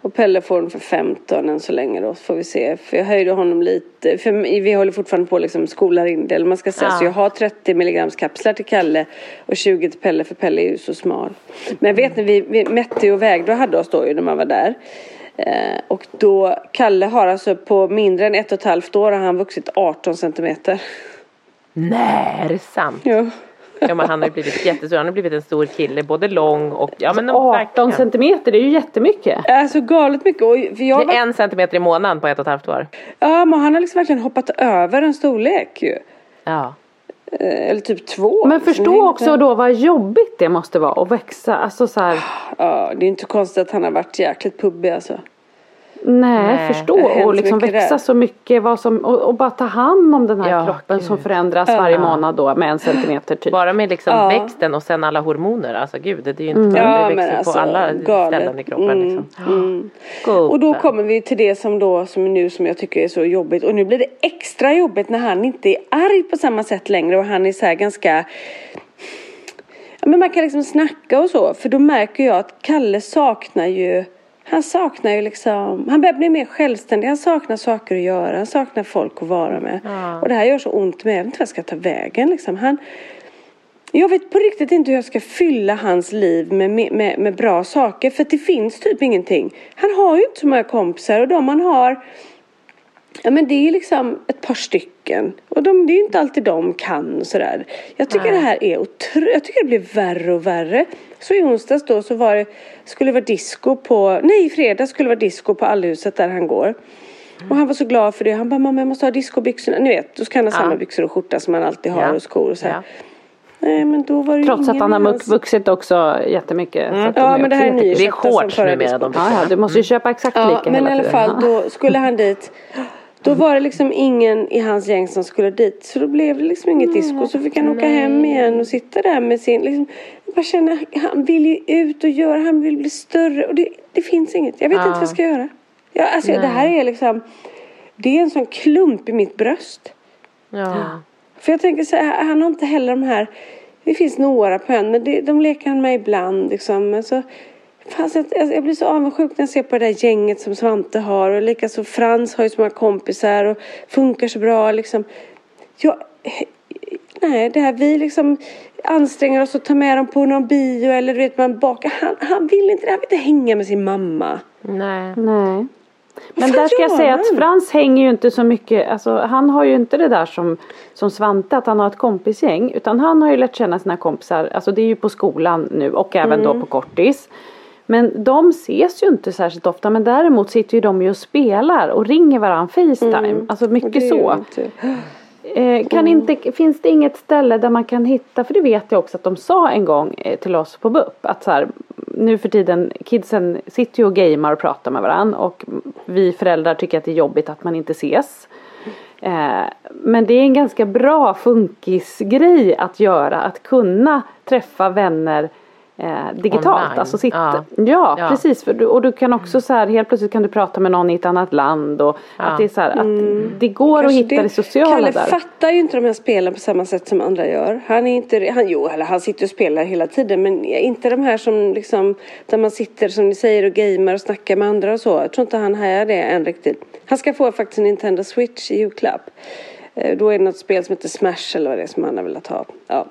Och Pelle får den för 15 än så länge då, så får vi se. För jag höjde honom lite, för vi håller fortfarande på liksom skolar in det, eller man ska säga. Ja. Så jag har 30 milligrams kapslar till Kalle och 20 till Pelle, för Pelle är ju så smal. Men vet när vi, vi mätte och vägde och hade oss då ju när man var där. Eh, och då, Kalle har alltså på mindre än ett och ett halvt år har han vuxit 18 centimeter. Nej, är det sant? Ja. Ja men han har ju blivit jättestor, han har blivit en stor kille, både lång och ja men 18 verkligen. centimeter det är ju jättemycket. Alltså galet mycket. Och för jag Det var, är en centimeter i månaden på ett och ett halvt år. ja, men han har liksom verkligen hoppat över en storlek ju. Ja. Eh, Eller typ två. Men Så det är förstå inte- också då vad jobbigt det måste vara att växa. Alltså så här, Ja, det är inte konstigt att han har varit jäkligt pubbig alltså. Nej, Nej, förstå och liksom växa där. så mycket vad som, och, och bara ta hand om den här Ja, kroppen som gud. förändras Ja. varje månad då med en centimeter typ. Bara med liksom Ja. växten och sen alla hormoner, alltså gud det är ju inte Mm. bara, Ja, det växer alltså, på alla galet. ställen i kroppen Mm, liksom. mm. Och då kommer vi till det som då som nu som jag tycker är så jobbigt och nu blir det extra jobbigt när han inte är arg på samma sätt längre och han är så här ganska men man kan liksom snacka och så för då märker jag att Kalle saknar ju han saknar ju liksom, han börjar bli mer självständig, han saknar saker att göra, han saknar folk att vara med. Ja. Och det här gör så ont med, jag vet inte vad jag ska ta vägen liksom. Han, jag vet på riktigt inte hur jag ska fylla hans liv med, med, med bra saker för det finns typ ingenting. Han har ju inte så många kompisar och de han har Ja men det är liksom ett par stycken. Och de, det är ju inte alltid de kan och sådär. Jag tycker Nej. det här är otroligt. Jag tycker det blir värre och värre. Så i onsdags då så var det, skulle det vara disco på, nej i fredags skulle det vara disco på Allhuset där han går. Och han var så glad för det. Han bara, mamma jag måste ha discobyxorna. Ni vet, då ska han ha Ja. samma byxor och skjorta som han alltid har Ja. och skor och så här. Ja. Nej men då var det Trots att han har hans- vuxit också jättemycket. De Ja men det här är jättekul. Det är nyköpta shorts numera de. Ja, ja, du måste ju köpa exakt Ja, lika men hela i alla fall då skulle han dit. Då var det liksom ingen i hans gäng som skulle dit. Så då blev det liksom inget disco. Så fick han åka hem igen och sitta där med sin... Liksom, jag bara känner, han vill ju ut och göra, han vill bli större. Och det, det finns inget. Jag vet Ja. inte vad jag ska göra. Ja, alltså, det här är liksom... Det är en sån klump i mitt bröst. Ja. För jag tänker så här, han har inte heller de här... Det finns några på en, men det, de leker han med ibland liksom. Men fast jag, jag blir så avundsjuk när jag ser på det där gänget som Svante har. Och likaså Frans har ju så många kompisar och funkar så bra liksom. Jag, nej, det här vi liksom anstränger oss att ta med dem på någon bio eller du vet man bakar. Han, han vill inte det, han vill inte hänga med sin mamma. Nej. Nej. Men där ska jag säga att? Frans hänger ju inte så mycket, alltså han har ju inte det där som, som Svante att han har ett kompisgäng utan han har ju lärt känna sina kompisar, alltså det är ju på skolan nu och även Mm. då på kortis. Men de ses ju inte särskilt ofta men däremot sitter ju de ju och spelar och ringer varandra Facetime, alltså Mm. Och mycket så. inte- Eh, kan inte, finns det inget ställe där man kan hitta, för det vet jag också att de sa en gång eh, till oss på BUP att så här, nu för tiden, kidsen sitter ju och gamer och pratar med varandra och vi föräldrar tycker att det är jobbigt att man inte ses. Eh, men det är en ganska bra funkisgrej att göra, att kunna träffa vänner eh, digitalt. Online. Alltså sitta, Ja. ja, Ja. precis. För du, och du kan också så här, helt plötsligt kan du prata med någon i ett annat land och Ja. att det är så här, att det går Kanske att hitta det, sociala Kalle där. fattar ju inte de här spelen på samma sätt som andra gör. Han är inte, han, jo, eller han sitter och spelar hela tiden men inte de här som liksom, där man sitter som ni säger och gamer och snackar med andra och så. Jag tror inte han hajar det än riktigt. Han ska få faktiskt en Nintendo Switch i julklapp. Eh, Då är det något spel som heter Smash eller vad det är som han har velat ha. Ja.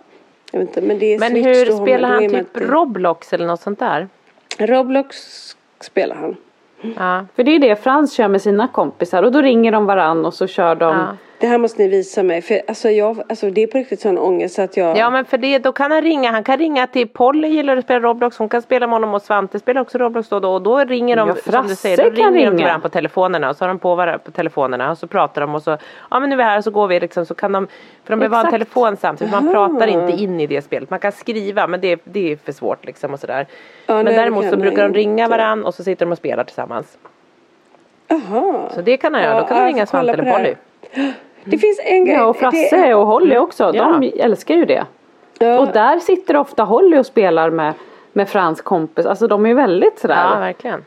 Jag vet inte, men det är Men Switch hur spelar man- han typ inte- Roblox eller något sånt där? Roblox spelar han. Ja. För det är det Frans kör med sina kompisar och då ringer de varann och så kör de. Ja. Det här måste ni visa mig för alltså, jag, alltså det är på riktigt sån ångest så att jag Ja men för det, då kan han ringa, han kan ringa till Polly gillar att spela Roblox, hon kan spela med honom och Svante spelar också Roblox då och då och då ringer de, Ja, som du säger, då ringer de till ringa. varandra på telefonerna och så har de på varandra på telefonerna och så pratar de och så, ja men nu är vi här och så går vi liksom så kan de, för de behöver ha en telefon samtidigt, man pratar inte in i det spelet, man kan skriva men det, det är för svårt liksom och sådär. Ja, men däremot så brukar de ringa varandra och så sitter de och spelar tillsammans. Jaha. Så det kan han göra, Ja, då kan han jag ringa kolla Svante eller. Polly. Det finns en grej. Ja och Frasse det, och Holly också. De älskar ju det. Ja. Och där sitter ofta Holly och spelar med, med Frans kompis. Alltså de är ju väldigt sådär. Ja, verkligen.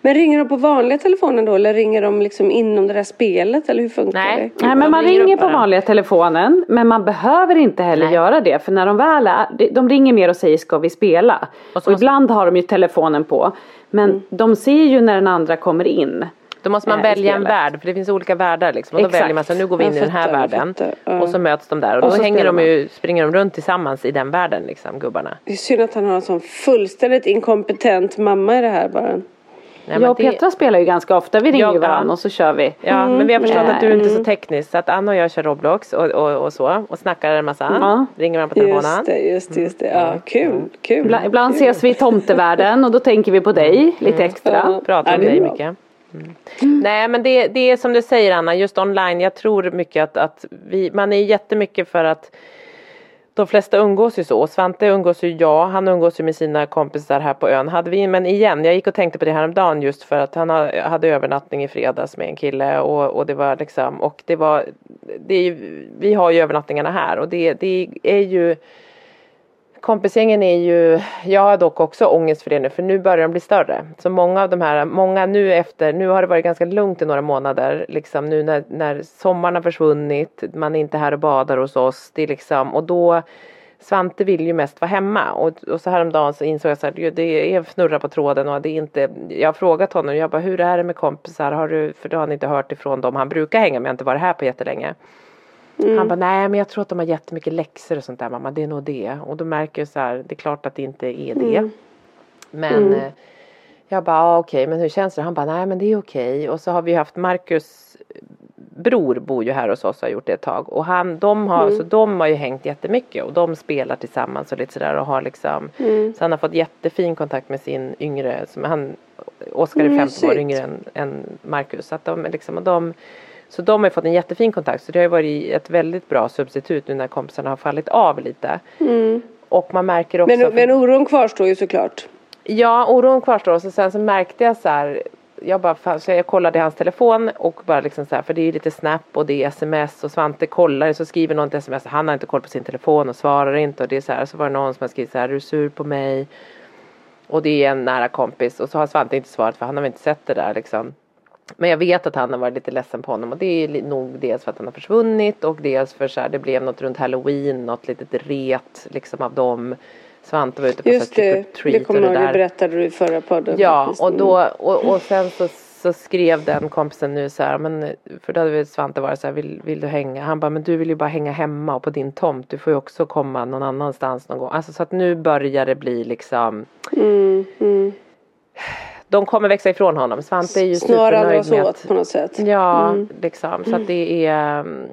Men ringer de på vanliga telefonen då eller ringer de liksom inom det där spelet eller hur funkar Nej. det? Nej men man ringer på bara. vanliga telefonen men man behöver inte heller Nej. göra det för när de väl är, de- ringer mer och säger ska vi spela? Och Och, ibland har de ju telefonen på men Mm. de ser ju när den andra kommer in. Då måste man i välja en värld för det finns olika världar liksom. Och då Exakt. väljer man så nu går vi in i den här världen. ja. Och så möts de där och, Och då hänger de ju, springer de runt tillsammans i den världen liksom gubbarna. Det är synd att han har en sån fullständigt inkompetent mamma i det här bara. Nej, men jag och det- Petra spelar ju ganska ofta, vi ringer Ja, ju varandra ja. och så kör vi. Ja men vi har förstått att du är inte Mm. så teknisk så att Anna och jag kör Roblox och, och, och så och snackar en massa. Ja. Ringer varandra på telefonen. Just det, just det, just det. Ja, kul, kul. Ibland, ibland ses vi i tomtevärlden och då tänker vi på dig lite extra. Ja. Pratar om är dig bra. mycket. Mm. Nej men det, det är som du säger Anna, just online. Jag tror mycket att, att vi, man är jättemycket för att de flesta umgås ju så. Svante umgås ju jag, han umgås ju med sina kompisar här på ön. Hade vi, men igen, jag gick och tänkte på det här om dagen just för att han hade övernattning i fredags med en kille och, och det var liksom, och det var, det är ju, vi har ju övernattningarna här och det, det är ju Kompisgängen är ju, jag har dock också ångest för det nu för nu börjar de bli större. Så många av de här, många nu efter, nu har det varit ganska lugnt i några månader. Liksom nu när, när sommaren har försvunnit, man är inte här och badar hos oss. Det är liksom, och då Svante vill ju mest vara hemma och, och så häromdagen så insåg jag så här, det är fnurra på tråden och det är inte, jag har frågat honom, jag bara hur är det med kompisar, har du, för det har han inte hört ifrån dem han brukar hänga med, jag har inte varit här på jättelänge. Han bara, nej men jag tror att de har jättemycket läxor och sånt där mamma, det är nog det. Och då märker jag så här, det är klart att det inte är det. Men eh, jag bara, ah, okej men hur känns det? Han bara, nej men det är okej. Och så har vi haft Marcus bror bor ju här hos oss och har gjort det ett tag. Och han, de har, så de har ju hängt jättemycket och de spelar tillsammans och lite sådär och har liksom Så han har fått jättefin kontakt med sin yngre, som han, Oskar är 15 år Mysigt. yngre än, än Marcus. Så att de liksom, och de så de har fått en jättefin kontakt så det har ju varit ett väldigt bra substitut nu när kompisarna har fallit av lite. Och man märker också Men, men oron kvarstår ju såklart. Ja, oron kvarstår och sen så märkte jag så här jag bara, fan, så jag kollade i hans telefon och bara liksom så här, för det är ju lite snap och det är sms och Svante kollar så skriver någon ett sms, han har inte koll på sin telefon och svarar inte och det är så här, så var det någon som har skrivit så här, är du sur på mig? Och det är en nära kompis och så har Svante inte svarat för han har väl inte sett det där liksom. Men jag vet att han har varit lite ledsen på honom och det är nog dels för att han har försvunnit och dels för så här, det blev något runt halloween, något litet ret liksom av dem. Svante var ute på så här Just det, trick det kommer jag ihåg, det berättade du i förra podden. Ja, faktiskt. och då och, och sen så, så skrev den kompisen nu så här, men för då hade Svante varit så här, vill, vill du hänga? Han bara, men du vill ju bara hänga hemma och på din tomt. Du får ju också komma någon annanstans någon gång. Alltså så att nu börjar det bli liksom Mm, mm. De kommer växa ifrån honom. Svante är ju supernöjd dras åt på något sätt. Ja, Mm. liksom. Så att det är mm,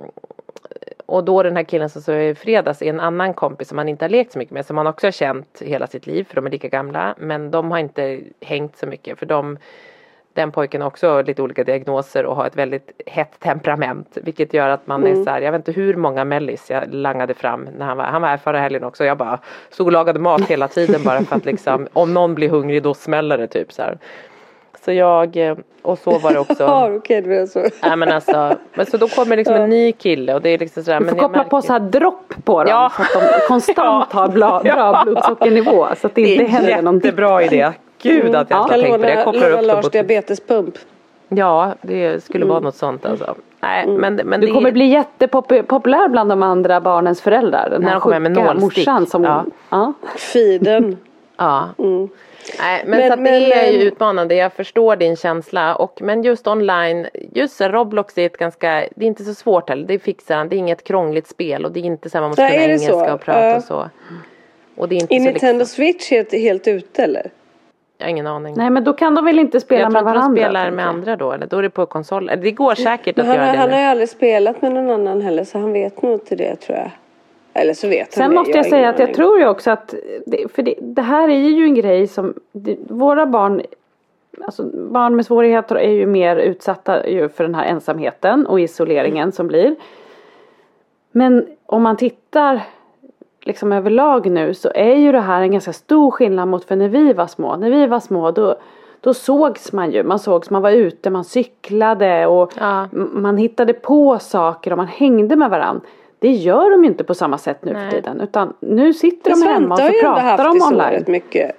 och då den här killen som så i fredags är en annan kompis som han inte har lekt så mycket med som han också har känt hela sitt liv för de är lika gamla men de har inte hängt så mycket för de den pojken har också lite olika diagnoser och har ett väldigt hett temperament vilket gör att man Mm. är så här, jag vet inte hur många mellis jag langade fram när han var, han var här förra helgen också jag bara stod och lagade mat hela tiden bara för att liksom om någon blir hungrig då smäller det typ så här. Så jag, eh, och så var det också Ja, okej, det är så. Nej men alltså, men så då kommer liksom en ny kille och det är liksom sådär. Du men får jag koppla på märker- så här dropp på dem Ja. så att de konstant har bra, bra blodsockernivå så att det Det inte är händer en någonting. jättebra idé. Gud att jag Ja. inte Kan har tänkt på det. Jag kopplar upp Lars på diabetespump. Ja, det skulle vara något sånt alltså. Nej, men, men Du det kommer bli jättepopulär bland de andra barnens föräldrar. Den När här de kommer med sjuka nålstick. morsan som... Ja. Ja. Fiden. Ja. Mm. Nej, men, Men- så att men- det är ju men- utmanande. Jag förstår din känsla. Och, men just online, just Roblox är ett ganska, det är inte så svårt heller. Det fixar han. Det är inget krångligt spel och det är inte så här man måste Nej, kunna engelska så? och prata Ja. och så. Och det är inte Är så Nintendo liksom, Switch helt, helt ute eller? Jag har ingen aning. Nej men då kan de väl inte spela jag tror med inte de varandra? spelar med jag. andra då eller då är det på konsol. Det går säkert att han, göra det han nu. har ju aldrig spelat med någon annan heller så han vet nog inte det tror jag. Eller så vet han Sen det. måste jag har säga att jag tror ju också att det, för det, det här är ju en grej som det, våra barn Alltså barn med svårigheter är ju mer utsatta ju för den här ensamheten och isoleringen som blir. Men om man tittar liksom överlag nu så är ju det här en ganska stor skillnad mot för när vi var små. När vi var små då, då sågs man ju. Man sågs, man var ute, man cyklade och Ja. man hittade på saker och man hängde med varandra. Det gör de ju inte på samma sätt nu Nej. för tiden. Utan nu sitter Men de hemma och så pratar de online. mycket.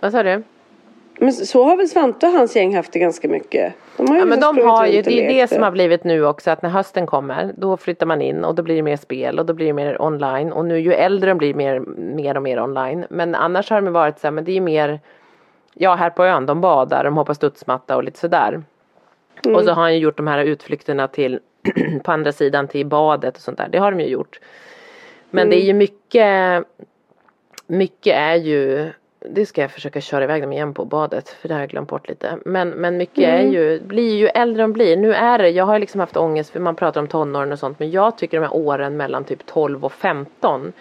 Vad sa du? Men så har väl Svante och hans gäng haft det ganska mycket. De har ju Ja, men de har ju, det är det som har blivit nu också att när hösten kommer då flyttar man in och då blir det mer spel och då blir det mer online och nu ju äldre de blir mer, mer och mer online men annars har de varit så här, men det är mer Ja här på ön, de badar, de hoppar studsmatta och lite sådär. Och så har han ju gjort de här utflykterna till på andra sidan till badet och sånt där. Det har de ju gjort. Men det är ju mycket Mycket är ju Det ska jag försöka köra iväg dem igen på badet för det har jag glömt bort lite. Men, men mycket är ju Blir ju äldre de blir. Nu är det Jag har liksom haft ångest för man pratar om tonåren och sånt men jag tycker de här åren mellan typ 12 och 15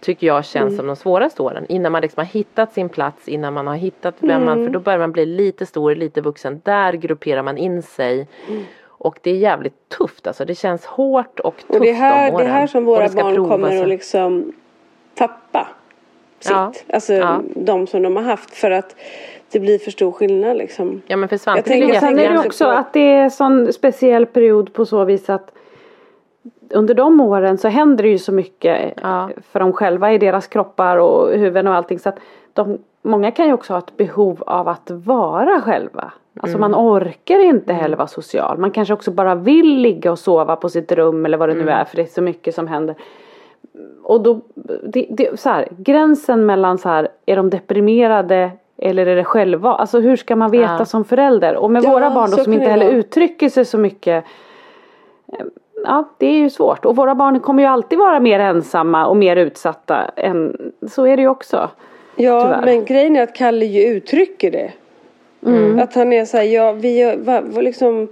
Tycker jag känns som de svåraste åren. Innan man liksom har hittat sin plats, innan man har hittat vem man, för då börjar man bli lite stor, lite vuxen. Där grupperar man in sig. Och det är jävligt tufft alltså. Det känns hårt och tufft Och det är här, de det åren. är här som våra det barn kommer att liksom tappa sitt. Ja. Alltså Ja. de som de har haft för att det blir för stor skillnad liksom. Ja men för Jag Svante tänker- vill jag Sen är tänker det också också på- att det är sån speciell period på så vis att under de åren så händer det ju så mycket Ja. för dem själva i deras kroppar och huvuden och allting så att de, många kan ju också ha ett behov av att vara själva. Alltså man orkar inte heller vara social. Man kanske också bara vill ligga och sova på sitt rum eller vad det nu är för det är så mycket som händer. Och då, det, det, så här, gränsen mellan så här, är de deprimerade eller är det själva? Alltså hur ska man veta Ja. som förälder? Och med Ja, våra barn då som inte heller uttrycker sig så mycket. eh, Ja, det är ju svårt. Och våra barn kommer ju alltid vara mer ensamma och mer utsatta än, så är det ju också. Ja Tyvärr. men grejen är att Kalle ju uttrycker det. Mm. Att han är så här, ja vi va, va, liksom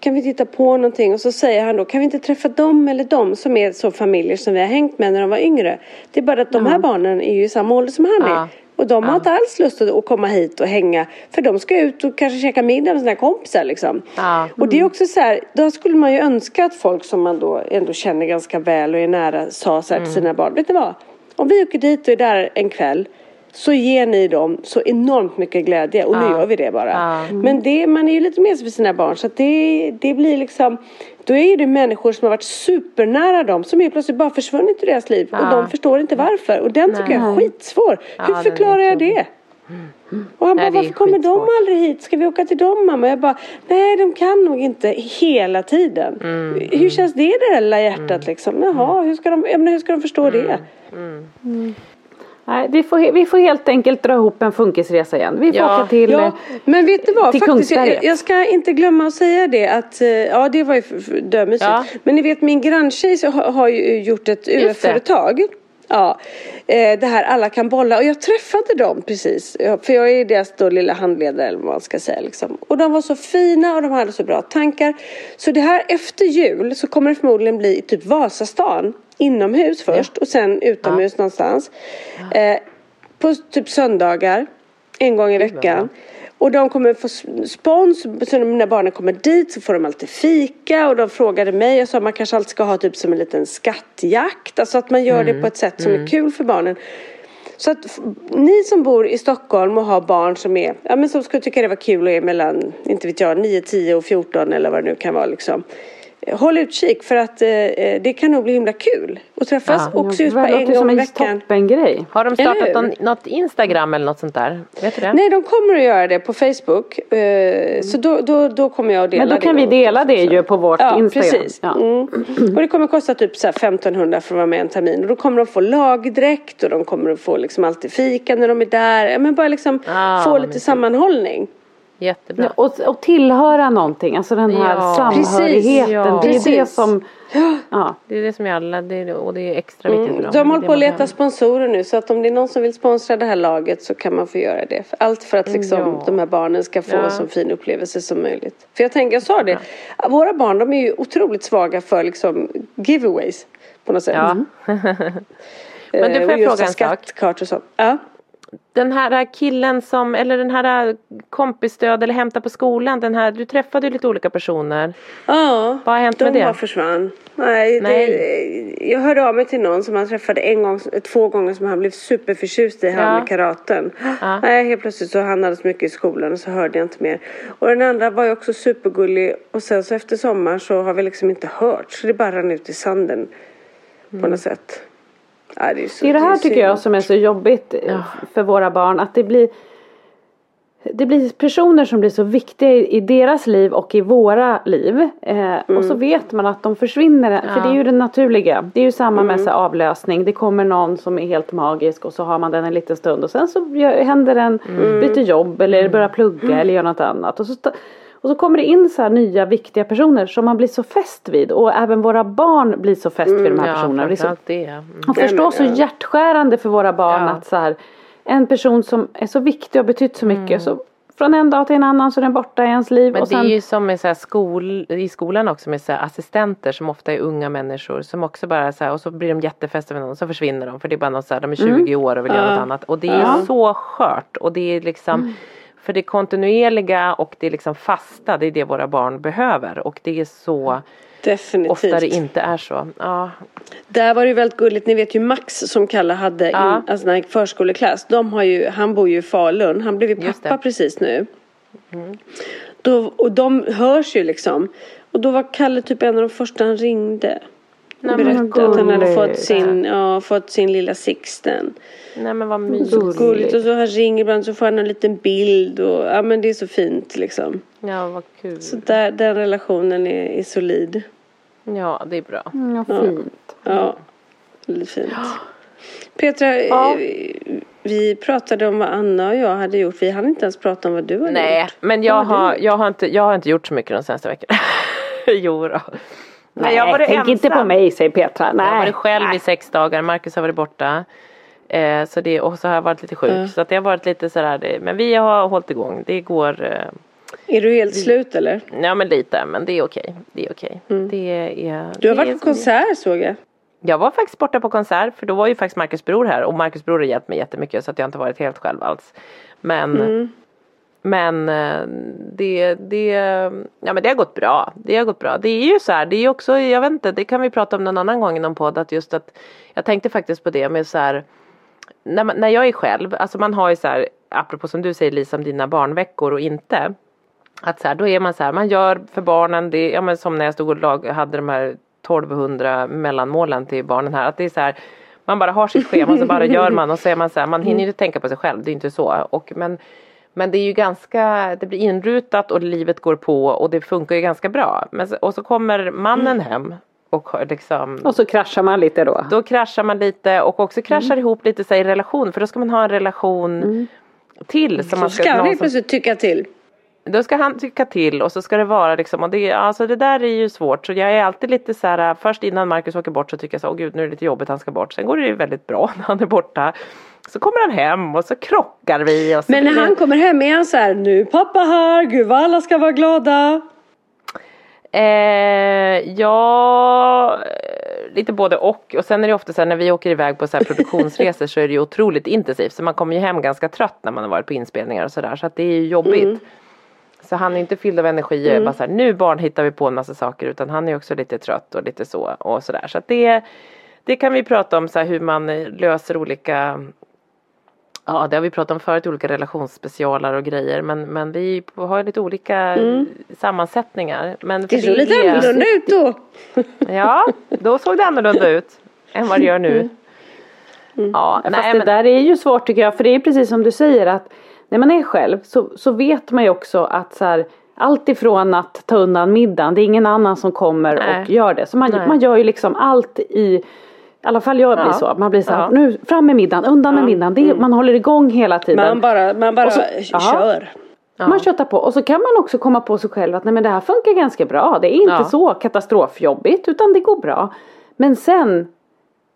kan vi titta på någonting och så säger han då kan vi inte träffa dem eller dem som är så familjer som vi har hängt med när de var yngre. Det är bara att de här barnen är ju i samma ålder som han är. Och de har inte alls lust att komma hit och hänga. För de ska ut och kanske käka middag med sina kompisar liksom. Ja. Och det är också så här, då skulle man ju önska att folk som man då ändå känner ganska väl och är nära sa så här till sina barn. Vet ni vad? Om vi åker dit och är där en kväll så ger ni dem så enormt mycket glädje och nu gör vi det bara. Ja. Men det, man är ju lite med sig för sina barn så att det, det blir liksom då är det människor som har varit supernära dem som helt plötsligt bara försvunnit ur deras liv och de förstår inte varför och den tycker jag är skitsvår. Hur förklarar jag det? Och han Nej, bara, varför kommer de aldrig hit? Ska vi åka till dem mamma? Jag bara, nej de kan nog inte hela tiden. Mm, hur känns det i det där lilla hjärtat liksom? Jaha, hur ska de, menar, hur ska de förstå Mm. det? Nej, vi, får, vi får helt enkelt dra ihop en funkisresa igen. Vi får Ja. åka till Ja, men vet du vad? Faktiskt, jag, jag ska inte glömma att säga det att, eh, ja det var ju dömysigt. Ja. Men ni vet min granntjej så har, har ju gjort ett det. UF-företag. Ja, eh, det här alla kan bolla och jag träffade dem precis. Ja, För jag är deras då lilla handledare eller vad man ska säga liksom. Och de var så fina och de hade så bra tankar. Så det här efter jul så kommer det förmodligen bli typ Vasastan. Inomhus först och sen utomhus någonstans. Eh, på typ söndagar. En gång i veckan. Och de kommer få spons. Så när barnen kommer dit så får de alltid fika. Och de frågade mig. Jag sa att man kanske alltid ska ha typ som en liten skattjakt. Alltså att man gör det på ett sätt som är kul för barnen. Så att ni som bor i Stockholm och har barn som är, ja men som skulle tycka det var kul och är mellan, inte vet jag, 9, 10 och 14 eller vad det nu kan vara liksom. Håll utkik för att eh, eh, det kan nog bli himla kul att träffas Ja. och se ut på det en gång i veckan. toppengrej. Har de startat någon, något Instagram eller något sånt där? Vet du det? Nej, de kommer att göra det på Facebook. Eh, Så då, då, då kommer jag att dela Men då kan det. vi dela det ju på vårt Ja, Instagram. precis. Ja. Mm. Och det kommer att kosta typ så här 1500 för att vara med en termin. Och då kommer de få lagdräkt och de kommer att få liksom alltid fika när de är där. Ja, Men bara liksom Ah, få lite sammanhållning. Jättebra. Ja, Och, och tillhöra någonting, alltså den här Ja. samhörigheten. Precis, ja. Det är det Precis. som, ja. Det är det som är alla, det är, och det är extra viktigt för dem. Mm. De Det håller det på att leta sponsorer nu så att om det är någon som vill sponsra det här laget så kan man få göra det. Allt för att liksom Ja. de här barnen ska få Ja. så fin upplevelse som möjligt. För jag tänker, jag sa det, våra barn de är ju otroligt svaga för liksom giveaways på något sätt. Ja. Men du, Eh, får och jag fråga en sak? och sånt. Ja. Den här killen som, eller den här kompisstöd eller hämta på skolan, den här, du träffade ju lite olika personer. Ja, Vad har hänt de med det? bara försvann. Nej, Nej. Det, jag hörde av mig till någon som han träffade en gång, två gånger som han blev superförtjust i, han Ja. med karaten. Ja. Nej, helt plötsligt så han hade så mycket i skolan och så hörde jag inte mer. Och den andra var ju också supergullig och sen så efter sommaren så har vi liksom inte hört så det bara rann ut i sanden på något sätt. Ja, det, är så, Det är det här så tycker jag som är så jobbigt eh, för våra barn. Att det blir det blir personer som blir så viktiga i, i deras liv och i våra liv. Eh, Och så vet man att de försvinner. För det är ju det naturliga. Det är ju samma med så avlösning. Det kommer någon som är helt magisk och så har man den en liten stund. Och sen så gör, händer den, byter jobb eller börjar plugga eller gör något annat. Och så, och så kommer det in så här nya viktiga personer som man blir så fäst vid. Och även våra barn blir så fäst vid de här Ja, personerna. Det är så framförallt det. Mm. och förstå så hjärtskärande för våra barn Ja. att så här, en person som är så viktig och betytt så mycket Mm. så från en dag till en annan så är den borta i ens liv. Men och det sen, är ju som med så här skol, i skolan också med så här assistenter som ofta är unga människor som också bara så här, och så blir de jättefästa med någon så försvinner de för det är bara något så här, de är 20 år och vill göra Ja. något annat och det är Ja. så skört och det är liksom för det kontinuerliga och det liksom fasta det är det våra barn behöver och det är så Definitivt. ofta det inte är så. Ja, Där var det ju väldigt gulligt. Ni vet ju Max som Kalle hade Ja. in, alltså när förskoleklass. De har ju, han bor ju i Falun. Han blev ju pappa precis nu. Då, och de hörs ju liksom. Och då var Kalle typ en av de första han ringde. Nej, men berättade att han hade fått sin, ja, fått sin lilla Sixten. nej men vad mysigt. Så gulligt. Och så han ringer ibland så får han en liten bild. Och, ja men det är så fint liksom. Ja vad kul. Så där, den relationen är, är solid. Ja det är bra. Mm, ja, fint. Ja, väldigt fint. Petra, Ja. eh, vi pratade om vad Anna och jag hade gjort. Vi hann inte ens prata om vad du hade Nej gjort. men jag har jag, har inte, jag har inte gjort så mycket de senaste veckorna. jo då. Nej, jag har varit tänk inte på mig säger Petra. Nej. Jag har varit själv i sex dagar, Marcus har varit borta. Eh, så det, och så har jag varit lite sjuk. Ja. Så att det har varit lite sådär, det, men vi har hållit igång. Det går, eh, Är du helt slut eller? ja men lite, men det är okej. Det är okej. Det är, Mm. Du har varit på som det- konsert såg jag. Jag var faktiskt borta på konsert för då var ju faktiskt Marcus bror här och Marcus bror har hjälpt mig jättemycket så att jag inte varit helt själv alls. Men Mm. Men eh, det, det, ja, men det har gått bra. Det har gått bra. Det är ju så här, det är också, jag vet inte, det kan vi prata om någon annan gång i någon podd. Att just att, jag tänkte faktiskt på det med så här, när, man, när jag är själv, alltså man har ju så här, apropå som du säger Lisa om dina barnveckor och inte. Att så här, då är man så här, man gör för barnen, det, ja men som när jag stod och lag, hade de här 1200 mellanmålen till barnen här. Att det är så här, man bara har sitt schema och så bara gör man och så är man så här, man hinner ju inte tänka på sig själv, det är inte så. Och, men, men det är ju ganska, det blir inrutat och livet går på och det funkar ju ganska bra. Men, och så kommer mannen hem och liksom Och så kraschar man lite då. då kraschar man lite och också kraschar ihop lite så i relation för då ska man ha en relation till. Som Så man ska han helt plötsligt tycka till. då ska han tycka till och så ska det vara liksom och det, alltså det där är ju svårt så jag är alltid lite så här först innan Marcus åker bort så tycker jag så åh gud nu är det lite jobbigt han ska bort sen går det ju väldigt bra när han är borta så kommer han hem och så krockar vi och så Men när han kommer hem är han så här, nu pappa här, gud vad alla ska vara glada. Eh, ja, eh, lite både och. Och sen är det ofta så här när vi åker iväg på så här produktionsresor så är det ju otroligt intensivt. Så man kommer ju hem ganska trött när man har varit på inspelningar och sådär. Så att det är ju jobbigt. Så han är inte fylld av energi. Bara så här, nu barn hittar vi på en massa saker. Utan han är också lite trött och lite så och sådär. Så att det, det kan vi prata om så här, hur man löser olika Ja det har vi pratat om förut, olika relationsspecialar och grejer men, men vi har lite olika sammansättningar. Men Det såg lite är- annorlunda ut då. Ja, då såg det annorlunda ut än vad det gör nu. Ja, Fast nej det men där är ju svårt tycker jag. För det är precis som du säger att när man är själv så, så vet man ju också att så här, allt ifrån att ta undan middagen, det är ingen annan som kommer Nej. och gör det. Så man, Nej. man gör ju liksom allt i i alla fall jag blir Ja. så. Man blir så här, Ja. nu fram med middagen, undan med middagen. Det, Man håller igång hela tiden. Man bara, man bara så- kör. Man köttar på och så kan man också komma på sig själv att nej men det här funkar ganska bra. Det är inte så katastrofjobbigt utan det går bra. Men sen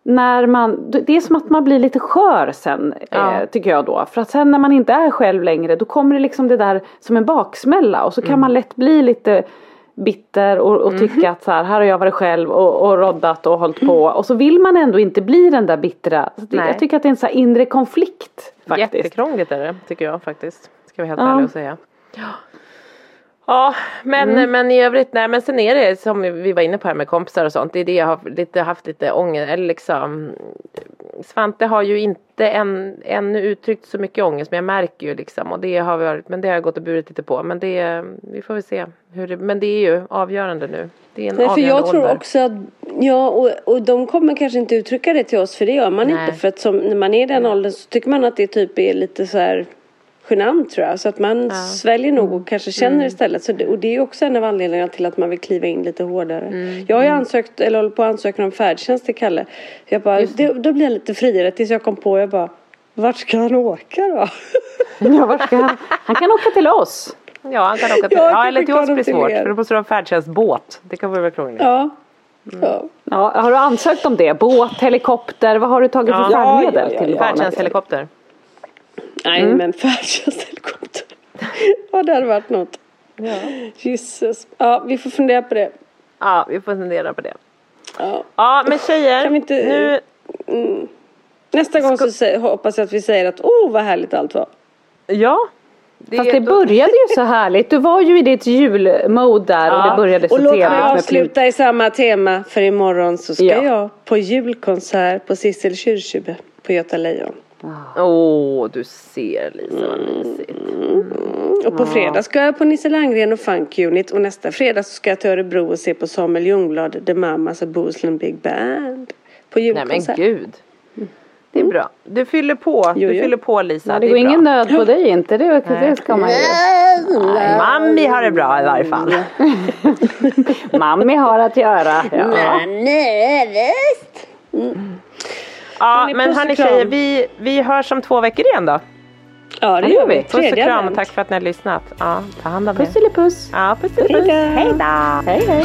när man, det är som att man blir lite skör sen Ja. eh, tycker jag då. För att sen när man inte är själv längre då kommer det liksom det där som en baksmälla och så kan Mm. man lätt bli lite bitter och, och tycka att så här, här har jag varit själv och, och roddat och hållit på. Och så vill man ändå inte bli den där bittra. Det, jag tycker att det är en så inre konflikt faktiskt. Jättekrångligt är det tycker jag faktiskt. Ska vi helt Ja. ärliga och säga. Ja men, men i övrigt, nej men sen är det som vi var inne på här med kompisar och sånt. Det är det jag har lite, haft lite ångest, eller liksom Svante har ju inte än, ännu uttryckt så mycket ångest men jag märker ju liksom och det har varit, men det har jag gått och burit lite på. Men det, vi får väl se hur det, men det är ju avgörande nu. Det är en Nej, för jag tror ålder. också att, ja och, och de kommer kanske inte uttrycka det till oss för det gör man Nej. inte för att som, när man är i den åldern så tycker man att det typ är lite så här genant tror jag så att man sväljer nog och kanske känner istället så det, och det är också en av anledningarna till att man vill kliva in lite hårdare. Jag har ju ansökt eller håller på att ansöka om färdtjänst till Kalle. Jag bara, det, då blir jag lite friare tills jag kom på jag bara vart ska han åka då? Ja, vart ska han? han kan åka till oss. Ja han kan åka till, Ja, ja eller till oss blir svårt för då måste du ha en färdtjänstbåt. Det kan vara krångligt. Ja. Ja. Ja, har du ansökt om det? Båt, helikopter, vad har du tagit för Ja. färdmedel Ja, ja, till ja. barnet? Färdtjänsthelikopter. Nej men färdtjänsthelikopter. ja det hade varit något. Ja. Jesus. Ja vi får fundera på det. ja vi får fundera på det. Ja. Ja men tjejer, Kan vi inte- nu Nästa gång så hoppas jag att vi säger att åh vad härligt allt var. Ja. Det, Fast det då- började ju så härligt. Du var ju i ditt julmode där och Ja. det började så Och låt mig avsluta i samma tema för imorgon så ska Ja. jag på julkonsert på Sissel Kyrkjebø på Göta Lejon. Åh, du ser Lisa vad mysigt. Och på fredag ska jag på Nisse Landgren och Funk Unit och nästa fredag så ska jag till Örebro och se på Samuel Ljungblad, The Mamas och Bohuslän Big Band. På Nej men julkonsert. gud. Det är bra. Du fyller på. Jo, Du jo. fyller på Lisa. Ja, det är går bra. ingen nöd på dig inte. Det, det ska man ju. Nej, Mammi har det bra i varje fall. Mammi har att göra. Ja. Nej, visst. Ja men puss hörni tjejer, vi, vi hörs om två veckor igen då. Ja det gör vi. Puss och kram och tack för att ni har lyssnat. Ja, ta hand om er. Ja, puss och puss. Hej då. Hej då. Hej hej.